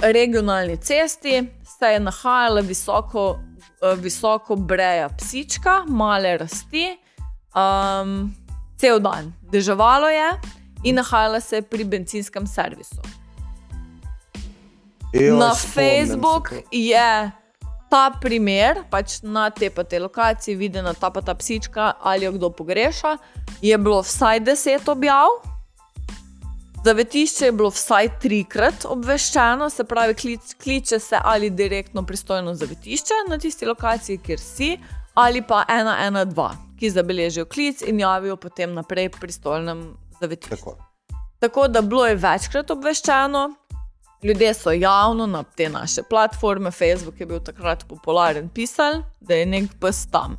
regionalni cesti se je nahajala visoko, eh, visoko breja psička, male rasti, um, cel dan. Deževalo je in nahajala se je pri benzinskem servisu. Ejo, na se Facebook to. je ta primer, pač na te pa te lokacije, videna ta pa ta psička ali jo kdo pogreša. Je bilo vsaj deset objav. Zavetišče je bilo vsaj trikrat obveščeno, se pravi, klič, kliče se ali direktno pristojno zavetišče na tisti lokaciji, kjer si, ali pa 112, ki zabeležijo klic in javijo potem naprej pristojnem zavetišču. Tako. Tako da bilo je večkrat obveščeno, ljudje so javno na te naše platforme, Facebook je bil takrat popularen, pisali, da je nek pes tam.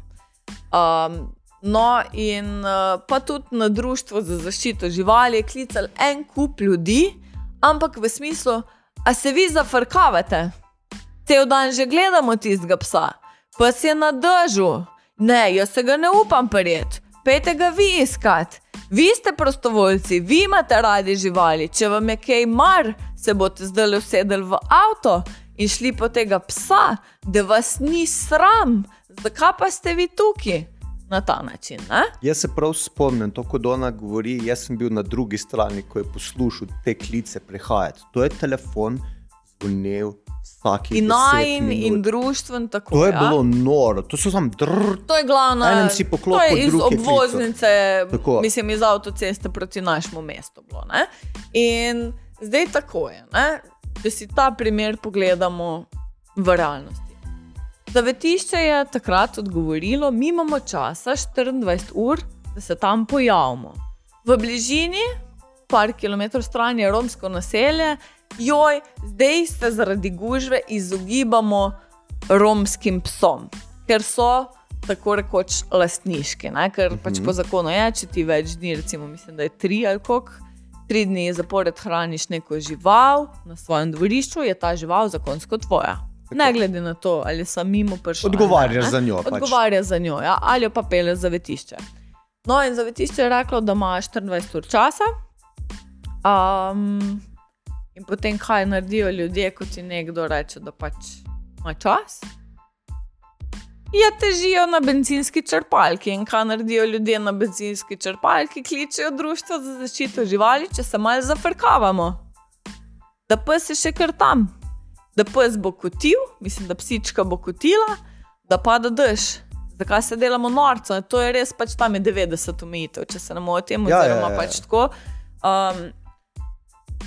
Um, no, in uh, pa tudi na Društvo za zaščito živali je klical en kup ljudi, ampak v smislu, a se vi zafrkavate, cel dan že gledamo tistega psa, pes je na držu, ne, jaz se ga ne upam prijeti, pejte ga vi iskat. Vi ste prostovoljci, vi imate radi živali. Če vam je kaj mar, se boste zdaj usedeli v avto in šli po tega psa, da vas ni sram. Zakaj pa ste vi tukaj na ta način? Ne? Jaz se prav spomnim, to kot ona govori. Jaz sem bil na drugi strani, ko je poslušal te klice prehajati. To je telefon zvonil In deset najn, in društvo, in tako To je ja. bilo noro, to so samo drr. To je glavna. Enem si poklopil, to je iz obvoznice, Tako. mislim, iz avtoceste proti našemu mestu. Bilo, ne? in zdaj tako je, ne? da si ta primer pogledamo v realnosti. Zavetišče je takrat odgovorilo, mi imamo časa 24 ur, da se tam pojavimo. V bližini, par kilometrov stran je romsko naselje, joj, zdaj se zaradi gužve izogibamo romskim psom, ker so tako rekoč lastniški. Ne? Ker uh -huh. pač po zakonu je, če ti več dni, recimo, mislim, da je tri ali koliko. Tri dni zapored hraniš neko žival na svojem dvorišču, je ta žival zakonsko tvoja. Ne glede na to, ali sem mimo prišel. ali ne, Odgovarjaš ne. za njo. Pač. Odgovarja za njo, ja? ali jo pa pele za vetišče. No, in zavetišče je reklo, da ima 24 ur časa. Um, in potem kaj naredijo ljudje, ko ti nekdo reče, da pač ima čas? Ja, težijo na benzinski črpalki in kaj naredijo ljudje na benzinski črpalki, kličejo društvo za zaščito živali, če se malo zafrkavamo. Da pes je še kar tam, da pes bo kotil, mislim, da psička bo kotila, da pada dež. Zakaj se delamo norca? To je res, pač tam je 90 omejitev, če se ne motim, Ja, ja, oziroma ja, ja. pač tako. Um,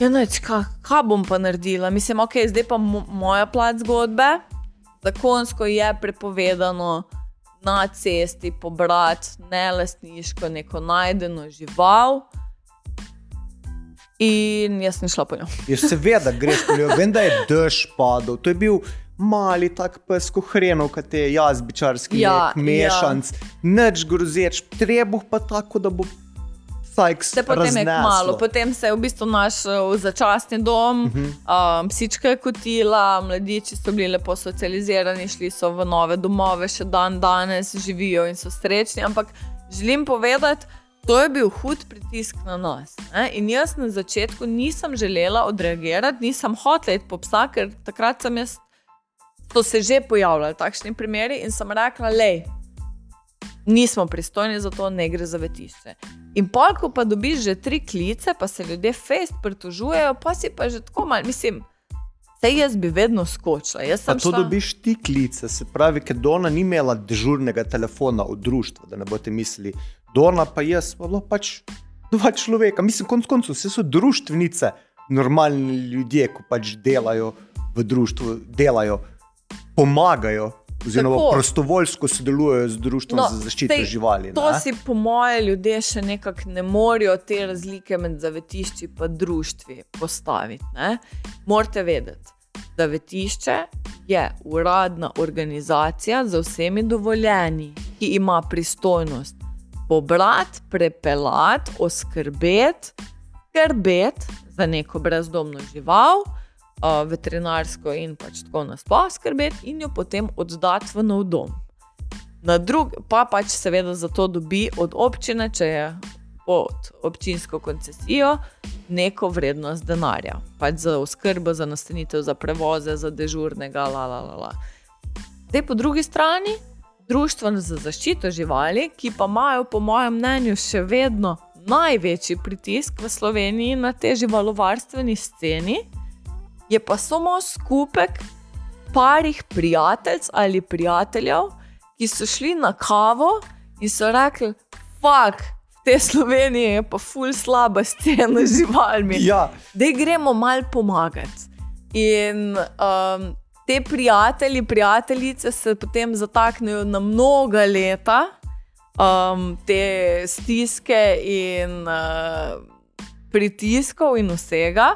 Ja, noč, kaj, kaj bom pa naredila? Mislim, ok, zdaj pa mo moja plat zgodbe. Zakonsko je prepovedano na cesti pobrati nelastniško neko najdeno žival. In jaz sem šla po njo. Je seveda, greš po njo, vem, da je dež padel. To je bil mali tak pes, ko hrenov, kot je jazbičarski Ja, nek, mešanc, ja. nič grozeč, trebuh pa tako, da bo vsaj Se potem je kmalo, potem se je v bistvu našel začasni dom, uh -huh. um, psička je kotila, mladiči so bili lepo socializirani, šli so v nove domove, še dan danes živijo in so srečni. Ampak želim povedati, to je bil hud pritisk na nas. Ne? In jaz na začetku nisem želela odreagirati, nisem hotela iti po psa, ker takrat sem jaz. To se že pojavljalo, takšni primeri, in sem rekla, lej, nismo pristojni za to, ne gre za vetišče. In pol, ko pa dobiš že tri klice, pa se ljudje fest pritožujejo, pa si pa že tako malo, mislim, vse jaz bi vedno skočila. Pa to šla- dobiš ti klice, se pravi, ker Dona ni imela dežurnega telefona od društva, da ne boste mislili, Dona pa jaz, pa bilo pač dva človeka. Mislim, konc koncev, vse so društvenice, normalni ljudje, ko pač delajo v društvu, delajo, pomagajo. Oziroma, Tako. prostovoljsko sodelujejo z društvom No, za zaščito sej, živali. To ne? si, po moje, ljudje še nekako ne morejo te razlike med zavetišči in društvi postaviti. Ne? Morate vedeti, zavetišče je uradna organizacija z vsemi dovoljenji, ki ima pristojnost pobrati, prepeljati, oskrbeti, skrbeti za neko brezdomno žival. Veterinarsko in pač tako nasplošno skrbeti, in jo potem oddati v nov dom. Na drug, pa pač seveda za to dobi od občine, če je pod občinsko koncesijo, neko vrednost denarja. Pač za oskrbo, za nastanitev, za prevoze, za dežurnega, la, la, la, la. Zdaj po drugi strani, društvo za zaščito živali, ki pa imajo, po mojem mnenju, še vedno največji pritisk v Sloveniji na te živalovarstveni sceni, je pa samo skupek parih prijateljev ali prijateljev, ki so šli na kavo in so rekli: Fak, v tej Sloveniji je pa ful slaba scena z živalmi. Ja, da gremo mal pomagati. In um, te prijatelji, prijateljice se potem zataknejo na mnoga leta, um, te stiske in uh, pritiskov in vsega,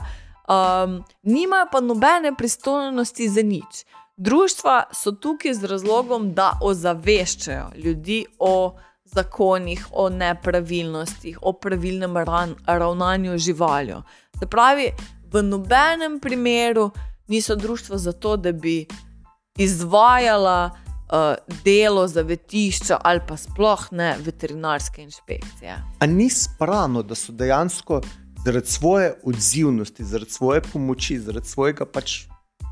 um, nimajo pa nobene pristojnosti za nič. Društva so tukaj z razlogom, da ozaveščajo ljudi o zakonih, o nepravilnostih, o pravilnem ran, ravnanju živaljo. Se pravi, v nobenem primeru niso društva zato, da bi izvajala uh, delo zavetišča ali pa sploh ne veterinarske inšpekcije. A ni sprano, da so dejansko zaradi svoje odzivnosti, zaradi svoje pomoči, zaradi svojega pač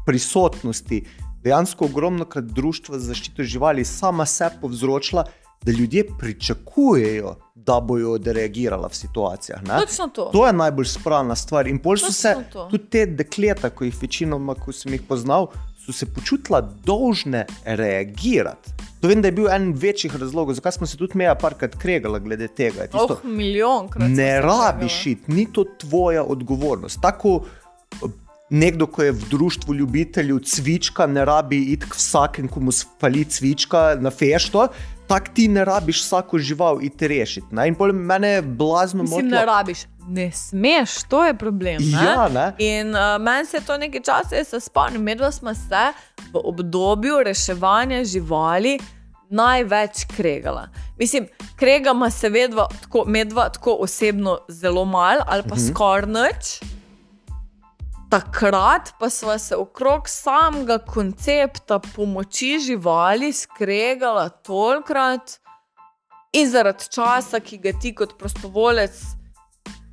prisotnosti, dejansko ogromno krat društva za zaščito živali sama sebi povzročila, da ljudje pričakujejo, da bojo odreagirala v situacijah. ne? Točno to. To je najbolj sprana stvar. In pol so se to. tudi te dekleta, ko jih večinoma, ko sem jih poznal, so se počutila dolžne reagirati. To vem, da je bil en večjih razlogov, zakaj smo se tudi meja parkrat kregali glede tega. Tisto, Oh, milijonkrat. sem ne rabiš iti, ni to tvoja odgovornost. Tako eh, nekdo, ko je v društvu ljubiteljev cvička, ne rabi iti k vsakemu, ko mu spali cvička na fešto. Tako ti ne rabiš vsako žival iti rešiti. Ne? In pol mene blazno motilo. ne rabiš, ne smeš, to je problem. Ne? Ja, ne. In uh, meni se to nekaj časa, jaz se spomnim, medva smo se v obdobju reševanja živali največ kregala. Mislim, kregama se vedva, tako, medva tako osebno zelo malo ali pa uh -huh. skoraj nič. Takrat pa smo se okrog samega koncepta pomoči živali skregala tolikrat in zaradi časa, ki ga ti kot prostovolec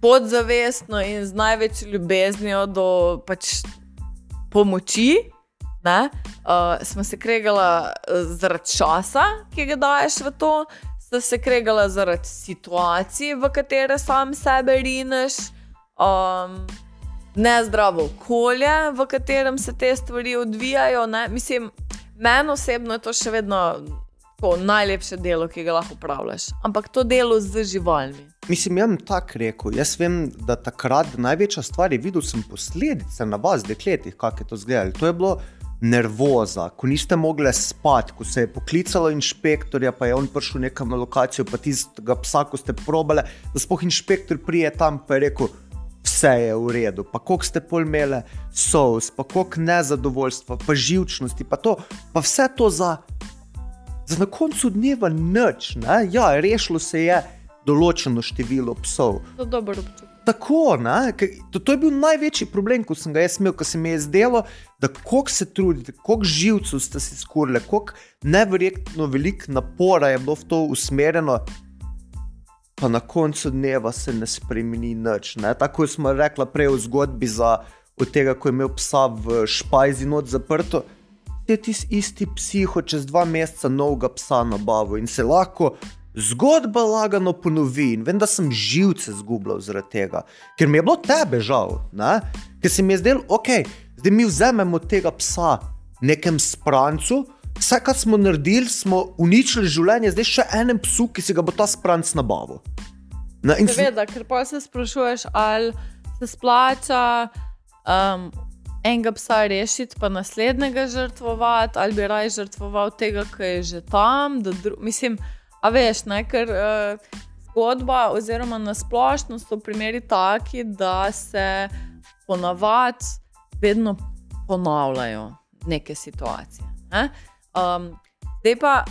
podzavestno in z največjo ljubeznijo do pač pomoči. Ne, uh, smo se kregala uh, zaradi časa, ki ga daješ v to, smo se kregala zaradi situacij, v katere sam sebe rineš, um, nezdravo okolje, v katerem se te stvari odvijajo. Ne. Mislim, meni osebno je to še vedno tako najlepše delo, ki ga lahko upravljaš. Ampak to delo z živalmi. Mislim, jaz sem tako rekel. Jaz vem, da takrat največja stvar je videl sem posledice na vas, dekletih, kako je to izgledalo. To je bilo nervoza, ko niste mogli spati, ko se je poklicalo inšpektorja, pa je on prišel nekam na lokacijo, pa tistega psa, ko ste probali, da spoh inšpektor prije tam pa je rekel. Vse je v redu, pa koliko ste pol imeli sous, pa koliko nezadovoljstva, pa živčnosti, pa, to, pa vse to za, za na koncu dneva nič. Ne? Ja, rešilo se je določeno število psov. To je dobro občutek. Tako, ne, ker to, to je bil največji problem, ko sem ga jaz imel, ko se mi je zdelo, da koliko se trudite, koliko živcev ste si skurili, koliko neverjetno veliko napora je bilo v to usmerjeno, pa na koncu dneva se ne spremeni nič. Ne. Tako smo rekli prej v zgodbi za od tega, ko je imel psa v špajzi not zaprto. Je tisti isti psiho čez dva meseca novega psa nabavil in se lahko zgodba lagano ponovi. In vem, da sem živce zgubljal zaradi tega, ker mi je bilo tebe žal, ne? ker se mi je zdelo, ok, zdaj mi vzamemo tega psa nekem sprancu. Vse, kar smo naredili, smo uničili življenje, zdaj še enem psu, ki si ga bo ta spranc nabavil. Ne, in Seveda, ker pa se sprašuješ, ali se splača um, enega psa rešiti, pa naslednjega žrtvovati, ali bi raje žrtvoval tega, ki je že tam. Mislim, a veš, ne, ker uh, zgodba, oziroma na splošno so primeri taki, da se ponavadi vedno ponavljajo neke situacije. Ne? Um, zdaj pa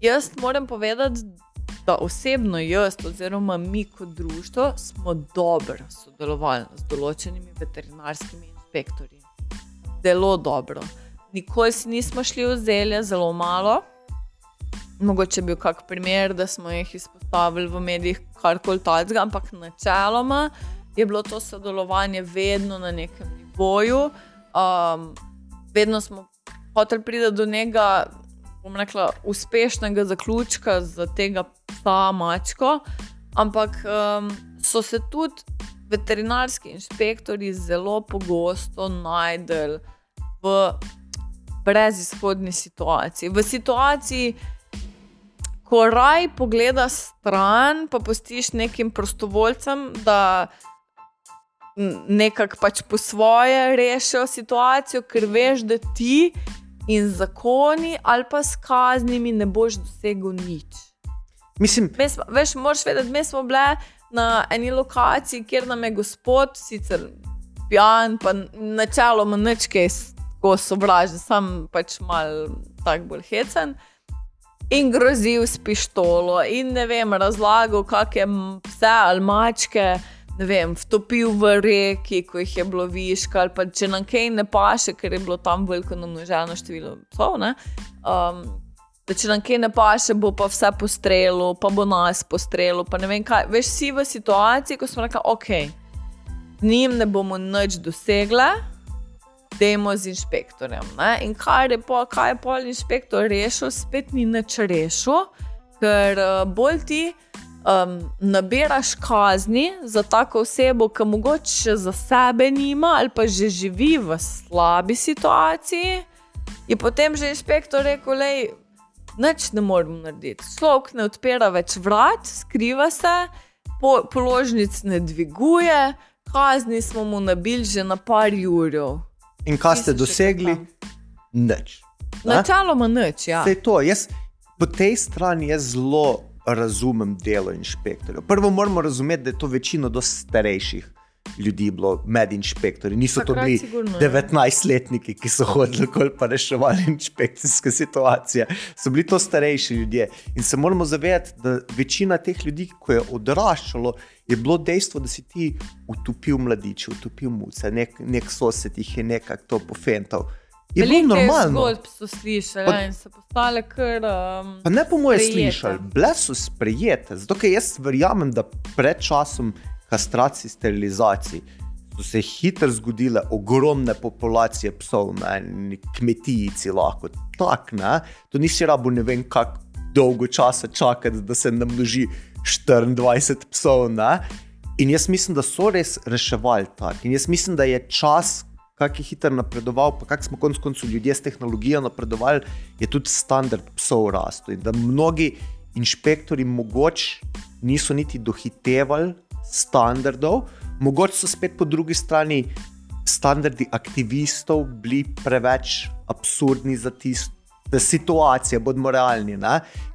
jaz moram povedati, da osebno jaz, oziroma mi kot društvo, smo dobro sodelovali z določenimi veterinarskimi inšpektorji. Zelo dobro. Nikoli si nismo šli v zelje, zelo malo. Mogoče je bil kak primer, da smo jih izpostavili v medijih, karkoli takega, ampak načeloma je bilo to sodelovanje vedno na nekem nivoju. Um, vedno smo hoteli priti do nekega, bom rekla, uspešnega zaključka za tega psa, mačko, ampak um, so se tudi veterinarski inšpektori zelo pogosto najdel v brezizhodni situaciji. V situaciji, ko raj pogleda stran, pa postiš nekim prostovoljcem, da nekako pač po svoje rešijo situacijo, ker veš, da ti in zakoni ali pa s kaznimi ne boš dosegel nič. Mislim, Mi Smo, veš, moraš vedeti, mi smo bile na eni lokaciji, kjer nam je gospod, sicer pijan, pa načeloma nečkaj tako sovražen, sam pač mal tak bolj hecen. In grozil s pištolo, in ne vem, razlagal, kakšne pse ali mačke, ne vem, vtopil v reki, ko jih je bilo viška, ali pa če nam kaj ne paše, ker je bilo tam veliko namnoženo število psov. ne, Um, da če nam kaj ne paše, bo pa vse postrelilo, pa bo nas postrelilo. Pa ne vem kaj. Veš, si v situaciji, ko smo rekli, ok, njim ne bomo nič dosegli, dajmo z inšpektorjem. Ne? In kaj je, pol, kaj je pol inšpektor rešil, spet ni nič rešil, ker uh, bolj ti. Um, nabiraš kazni za tako osebo, ki mogoče za sebe nima ali pa že živi v slabi situaciji, je potem že inšpektor rekel, da nič ne moremo narediti. Človek ne odpira več vrat, skriva se, po, položnic ne dviguje, kazni smo mu nabili že na par jurjev. in kaj ste dosegli? Nič. Načeloma nič, ja. Sej to, jaz po tej strani jaz zelo razumem delo inšpektorjev. Prvo moramo razumeti, da je to večino dosti starejših ljudi bilo med inšpektorji. Niso to Takrat bili sigurno, ja. 19-letniki, ki so hodili okoli pa reševali inšpekcijske situacije. So bili to starejši ljudje. In se moramo zavedati, da večina teh ljudi, ko je odraščalo, je bilo dejstvo, da si ti utopil mladiče, utopil muce, nek, nek sosed jih je nekako to pofental. Je bilo normalno. zgodb so slišali Pa- ja, in so postale kar. Um, Pa ne po moje slišali, bile so sprejete. Zato, ker jaz verjamem, da pred časom kastracij, sterilizacij so se hitro zgodile ogromne populacije psov na eni kmetiji, lahko tako. ne. To nisi rabo ne vem, kako dolgo časa čakati, da se namnoži 24 psov. Ne? In jaz mislim, da so res reševali tako. In jaz mislim, da je čas, kako je hitro napredoval, pa kako smo konec koncev ljudje s tehnologijo napredovali, je tudi standard psov rastel. In da mnogi inšpektori mogoče niso niti dohitevali standardov, mogoče so spet po drugi strani standardi aktivistov bili preveč absurdni za tisto. Situacija, bodimo realni.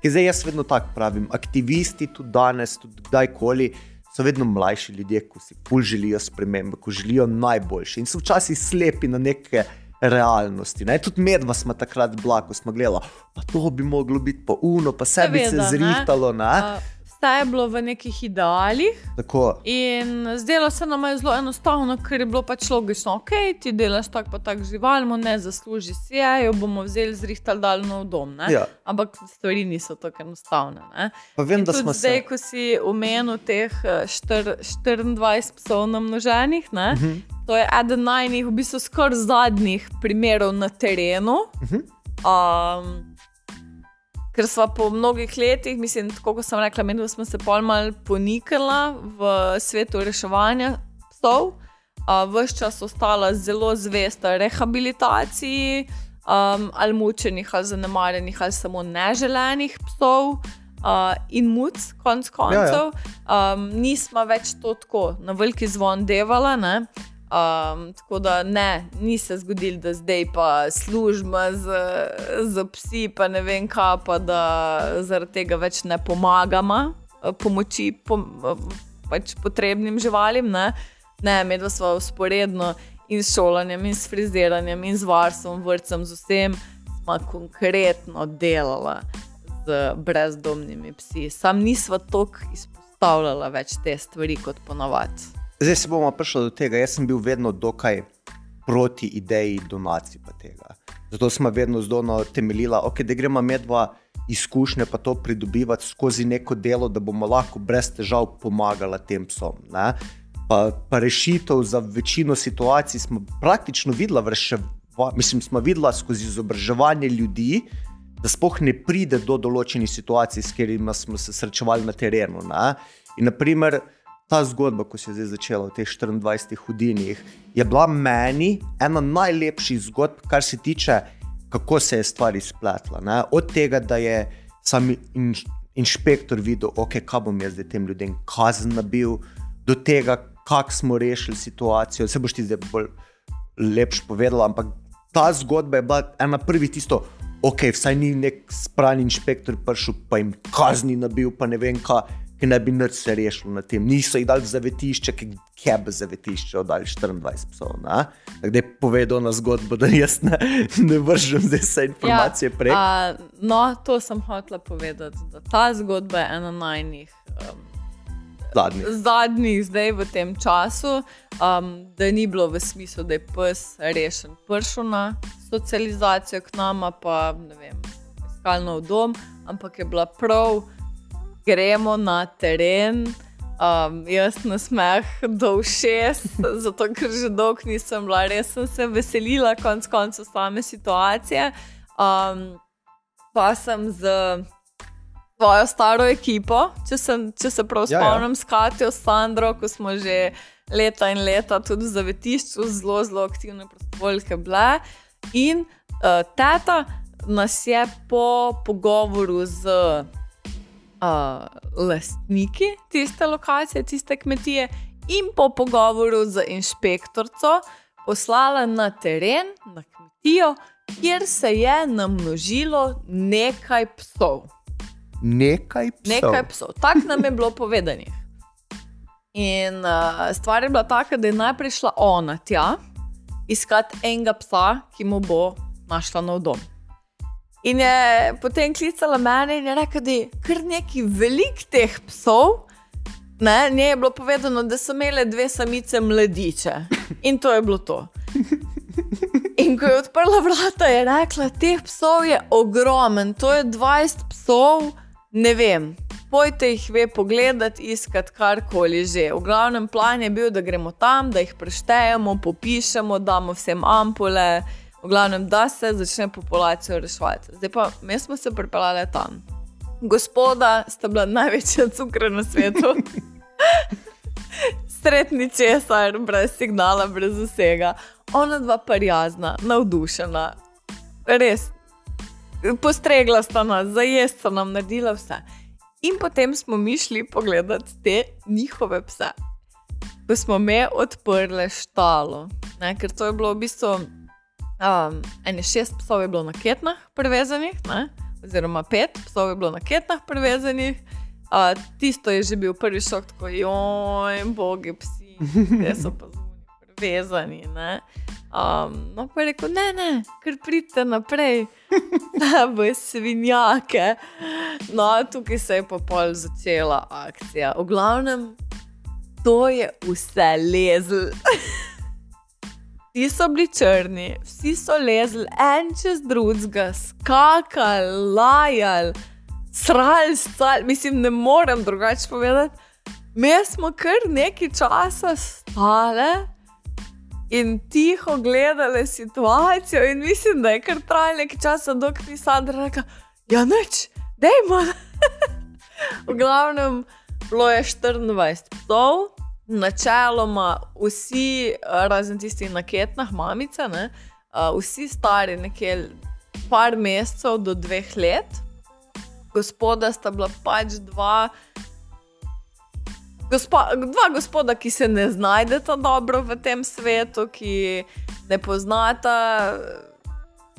Zdaj jaz vedno tako pravim. Aktivisti tudi danes, tudi kdajkoli, so vedno mlajši ljudje, ki si pol želijo spremembe, ki želijo najboljše in so včasih slepi na neke realnosti. Ne? Tudi medva smo takrat blako, smo gledali, pa to bi moglo biti pa uno, pa se bi se zrihtalo. Ne? Ne? Vse je bilo v nekih idealih. Tako. In zdelo se nam je zelo enostavno, ker je bilo pač logično, ok, ti delaš tako, pa tako živalmo, ne zasluži si je, jo bomo vzeli zrihtal daljno v dom. Ja. Ampak stvari niso tako enostavne. Vem, zdaj, se... ko si omenil teh 24 eh, psov na množenih, uh mhm. -huh. to je eden najnih, v bistvu skoraj zadnjih primerov na terenu. Uh -huh. um, ker smo po mnogih letih, mislim, tako kot sem rekla, da smo se pol mal ponikala v svetu reševanja psov, uh, vse čas ostala zelo zvesta rehabilitaciji, um, ali mučenih, ali zanemarjenih, ali samo neželenih psov. Uh, in muc, konc koncev, ja, ja. um, nismo več to tako na veliki zvon devali. Um, tako da ne, ni se zgodilo, da zdaj pa služba z, z psi, pa ne vem kaj, pa da zaradi tega več ne pomagamo eh, pomoči po, eh, pač potrebnim živalim. Ne, ne medva smo usporedno in s šolanjem, in s friziranjem, in z varstvom, vrtcem, z vsem, smo konkretno delali z brezdomnimi psi. Sam nismo toliko izpostavljali več te stvari kot ponovadi. Zdaj se bomo prišli do tega. Jaz sem bil vedno dokaj proti ideji donacij. Zato smo vedno zelo temeljili, okay, da gremo medva izkušnje, pa to pridobivati skozi neko delo, da bomo lahko brez težav pomagali tem psom. Pa, pa rešitev za večino situacij smo praktično videli, mislim, smo videli skozi izobraževanje ljudi, da spoh ne pride do določenih situacij, s katerimi smo se srečevali na terenu. Ne? In, naprimer, ta zgodba, ko se je začela v teh 24 hudinjih, je bila meni ena najlepših zgodb, kar se tiče, kako se je stvar izpletla. Ne? Od tega, da je sam inš, inšpektor videl, okay, kaj bom jaz zdaj tem ljudem kazen nabil, do tega, kako smo rešili situacijo. Se boš ti zdaj bolj lepš povedal, ampak ta zgodba je bila ena prvih tisto. Ok, vsaj ni nek sprani inšpektor prišel, pa jim kazni nabil, pa ne vem kaj ki ne bi nič se rešilo na tem. Niso jih dali zavetišče, ki je bi zavetišče oddali 24 psov. Tako je povedal na zgodbo, da jaz ne, ne vržem zdaj vse informacije ja, prej. No, to sem hotel povedati. Ta zgodba je ena najnih. Um, Zadnji. Zadnji, zdaj v tem času, um, da ni bilo v smislu, da je pes rešen, prišel na socializacijo k nama, pa ne vem, iskalno v dom, ampak je bila prav gremo na teren. Um, jaz na smeh do šest, zato ker že dolgo nisem bila, res sem se veselila, konc koncev same situacije. Um, pa sem z svojo staro ekipo, če, sem, če se prav spomnim, ja, ja. s Katijo, Sandro, ko smo že leta in leta tudi v zavetišču zelo, zelo aktivne prostovoljke bile. In uh, teta nas je po pogovoru z uh, lastniki tiste lokacije, tiste kmetije, in po pogovoru z inšpektorico poslala na teren, na kmetijo, kjer se je namnožilo nekaj psov. Nekaj psov. Nekaj psov. Tako nam je bilo povedano. In uh, stvar je bila taka, da je najprej šla ona tja iskati enega psa, ki mu bo našla nov dom. In je potem klicala mene in je rekla, da je kar nekaj velik teh psov. Ne, ne je bilo povedano, da so imele dve samice mladiče. In to je bilo to. In ko je odprla vrata, je rekla, teh psov je ogromen, to je 20 psov, ne vem. Pojte jih ve pogledati, iskati karkoli že. V glavnem plan je bil, da gremo tam, da jih preštejemo, popišemo, damo vsem ampule v glavnem, da se začne populacijo reševati. Zdaj pa mi smo se pripeljali tam. Gospoda sta bila največja cukra na svetu. sretni česar, brez signala, brez vsega. Ona dva prijazna, navdušena, res. Postregla sta nas, zajest sta nam naredila vse. In potem smo mi šli pogledat te njihove pse. Ko smo me odprli štalo, ne, ker to je bilo v bistvu um, ene šest psov je bilo na ketnah prevezanih, ne, oziroma pet psov je bilo na ketnah prevezanih. Uh, tisto je že bil prvi šok, tako joj, bogi psi, te so pa zunaj prevezani. Ne. Um, no, pa je rekel, ne, ne, ker pridite naprej, da bo svinjake. No, tukaj se je pa pol začela akcija. V glavnem, to je vse lezel. Vsi so bili črni, vsi so lezli en čez drugega, skakali, lajali, srali, stal. mislim, ne morem drugače povedati. Mi smo kar nekaj časa stali in tiho gledali situacijo, in mislim, da je kar trajalo nekaj časa, dokler ni Sandra rekla: Ja, noč, dajmo. v glavnem, bilo je 24 psov. Načeloma, vsi, razen tistih na ketnah, mamice, ne, vsi stari nekaj par mesecev do dveh let, gospoda sta bila pač dva, gospa, dva gospoda, ki se ne znajdeta dobro v tem svetu, ki ne poznata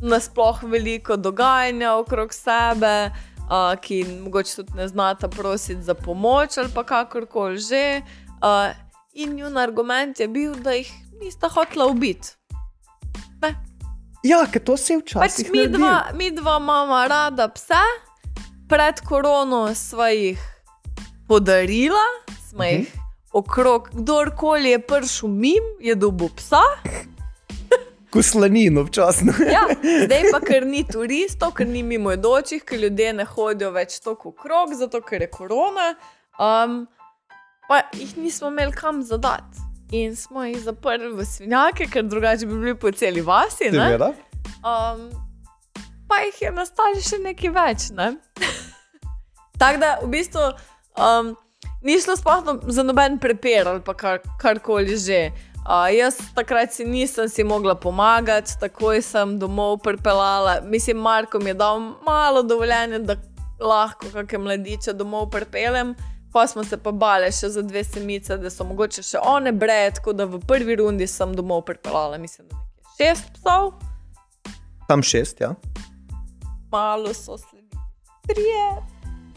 nasploh veliko dogajanja okrog sebe, uh, ki mogoče tudi ne znata prositi za pomoč ali pa kakorkoli že. Uh, in njun argument je bil, da jih nista hotela ubiti. Ja, ker to se je včasih. Pač mi, dva, mi dva imamo rada psa, pred korono sva jih podarila, smo uh -huh. jih okrog, kdorkoli je prišel mim, je dobil psa. Kuslanino, občasno. ja, zdaj pa, ker ni turistov, ker ni mimo dočih, ker ljudje ne hodijo več tako okrog, zato ker je korona. Um, pa jih nismo imeli kam zadati. In smo jih zaprli v svinjake, ker drugače bi bili po celi vasi. Um, pa jih je nastalo še nekaj več. Ne? Tako da v bistvu um, ni šlo sploh za noben prepir ali kar, karkoli že. Uh, jaz takrat si nisem si mogla pomagati, takoj sem domov pripeljala. Mislim, Marko mi je dal malo dovoljenja, da lahko kakšne mladiče domov pripeljem. Pa smo se pa bali še za dve semice, da so mogoče še one brede, tako da v prvi rundi sem domov pripeljala, mislim, da nekaj šest psov. Tam šest, ja. Malo so sledili trije,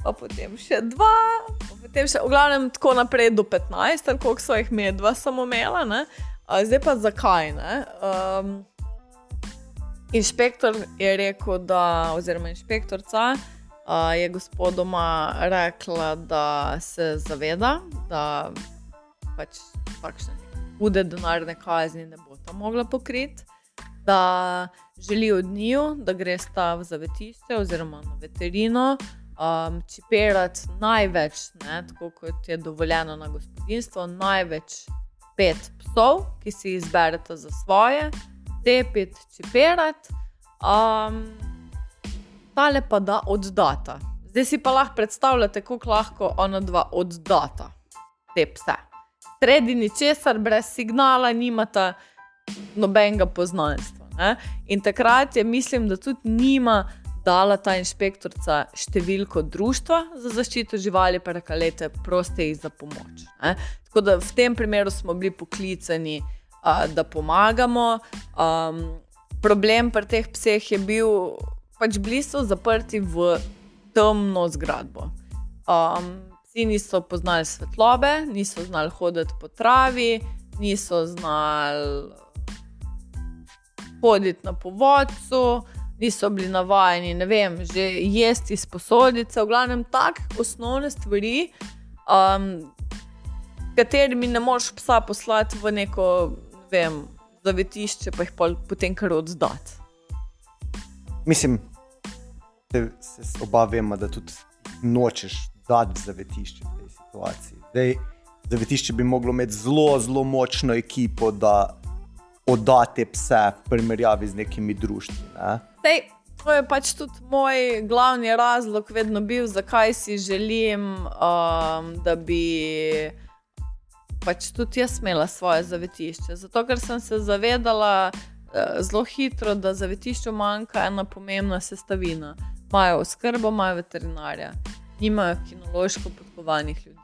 pa potem še dva, potem še, v glavnem, tako naprej do 15, ali koliko so jih medva samo imela. Ne? Zdaj pa zakaj? Um, inšpektor je rekel, da, oziroma inšpektorca je gospodoma rekla, da se zaveda, da pač takšne hude denarne kazni ne bo ta mogla pokriti, da želi od njiju, da gre sta v zavetišče oziroma na veterino. Um, čiperati največ, ne, tako kot je dovoljeno na gospodinstvo, največ pet psov, ki si jih izberete za svoje, te pet čiperati. Um, ostale pa da oddata. Zdaj si pa lahko predstavljate, kako lahko ona dva oddata te pse. Sredi ničesar, brez signala, nimata nobenega poznanstva. Ne? In takrat je, mislim, da tudi njima dala ta inšpektorica številko društva za zaščito živali, pa reka, lete, proste jih za pomoč. Ne? Tako da v tem primeru smo bili poklicani, a, da pomagamo. Um, problem pri teh pseh je bil pač bili so zaprti v temno zgradbo. Um, psi niso poznali svetlobe, niso znali hoditi po travi, niso znali hoditi na povodcu, niso bili navajeni, ne vem, že jesti iz posodice, v glavnem tako osnovne stvari, um, katerimi ne moreš psa poslati v neko, ne vem, zavetišče, pa jih potem kar oddati. Mislim, da se oba vemo, da tudi nočeš dati zavetišče v tej situaciji. Dej, zavetišče bi moglo imeti zelo, zelo močno ekipo, da oddate pse v primerjavi z nekimi društvi. Ne? Dej, to je pač tudi moj glavni razlog, vedno bil, zakaj si želim, um, da bi pač tudi jaz imela svoje zavetišče. Zato, ker sem se zavedala uh, zelo hitro, da zavetišču manjka ena pomembna sestavina. Imajo oskrbo, imajo veterinarja, nimajo kinološko podkovanih ljudi,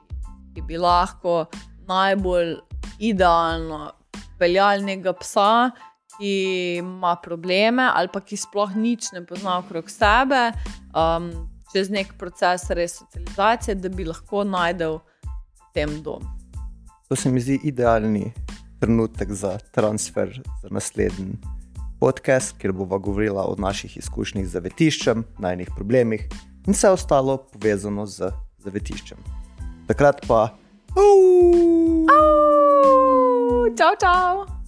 ki bi lahko najbolj idealno peljali nekega psa, ki ima probleme ali pa ki sploh nič ne pozna okrog sebe. Um, Čez nek proces resocializacije, da bi lahko najdel tem dom. To se mi zdi idealni trenutek za transfer za naslednji podcast, kjer bomo govorili o naših izkušnjah z zavetiščem, najnih problemih in vse ostalo povezano z zavetiščem. Takrat pa. Čau, čau!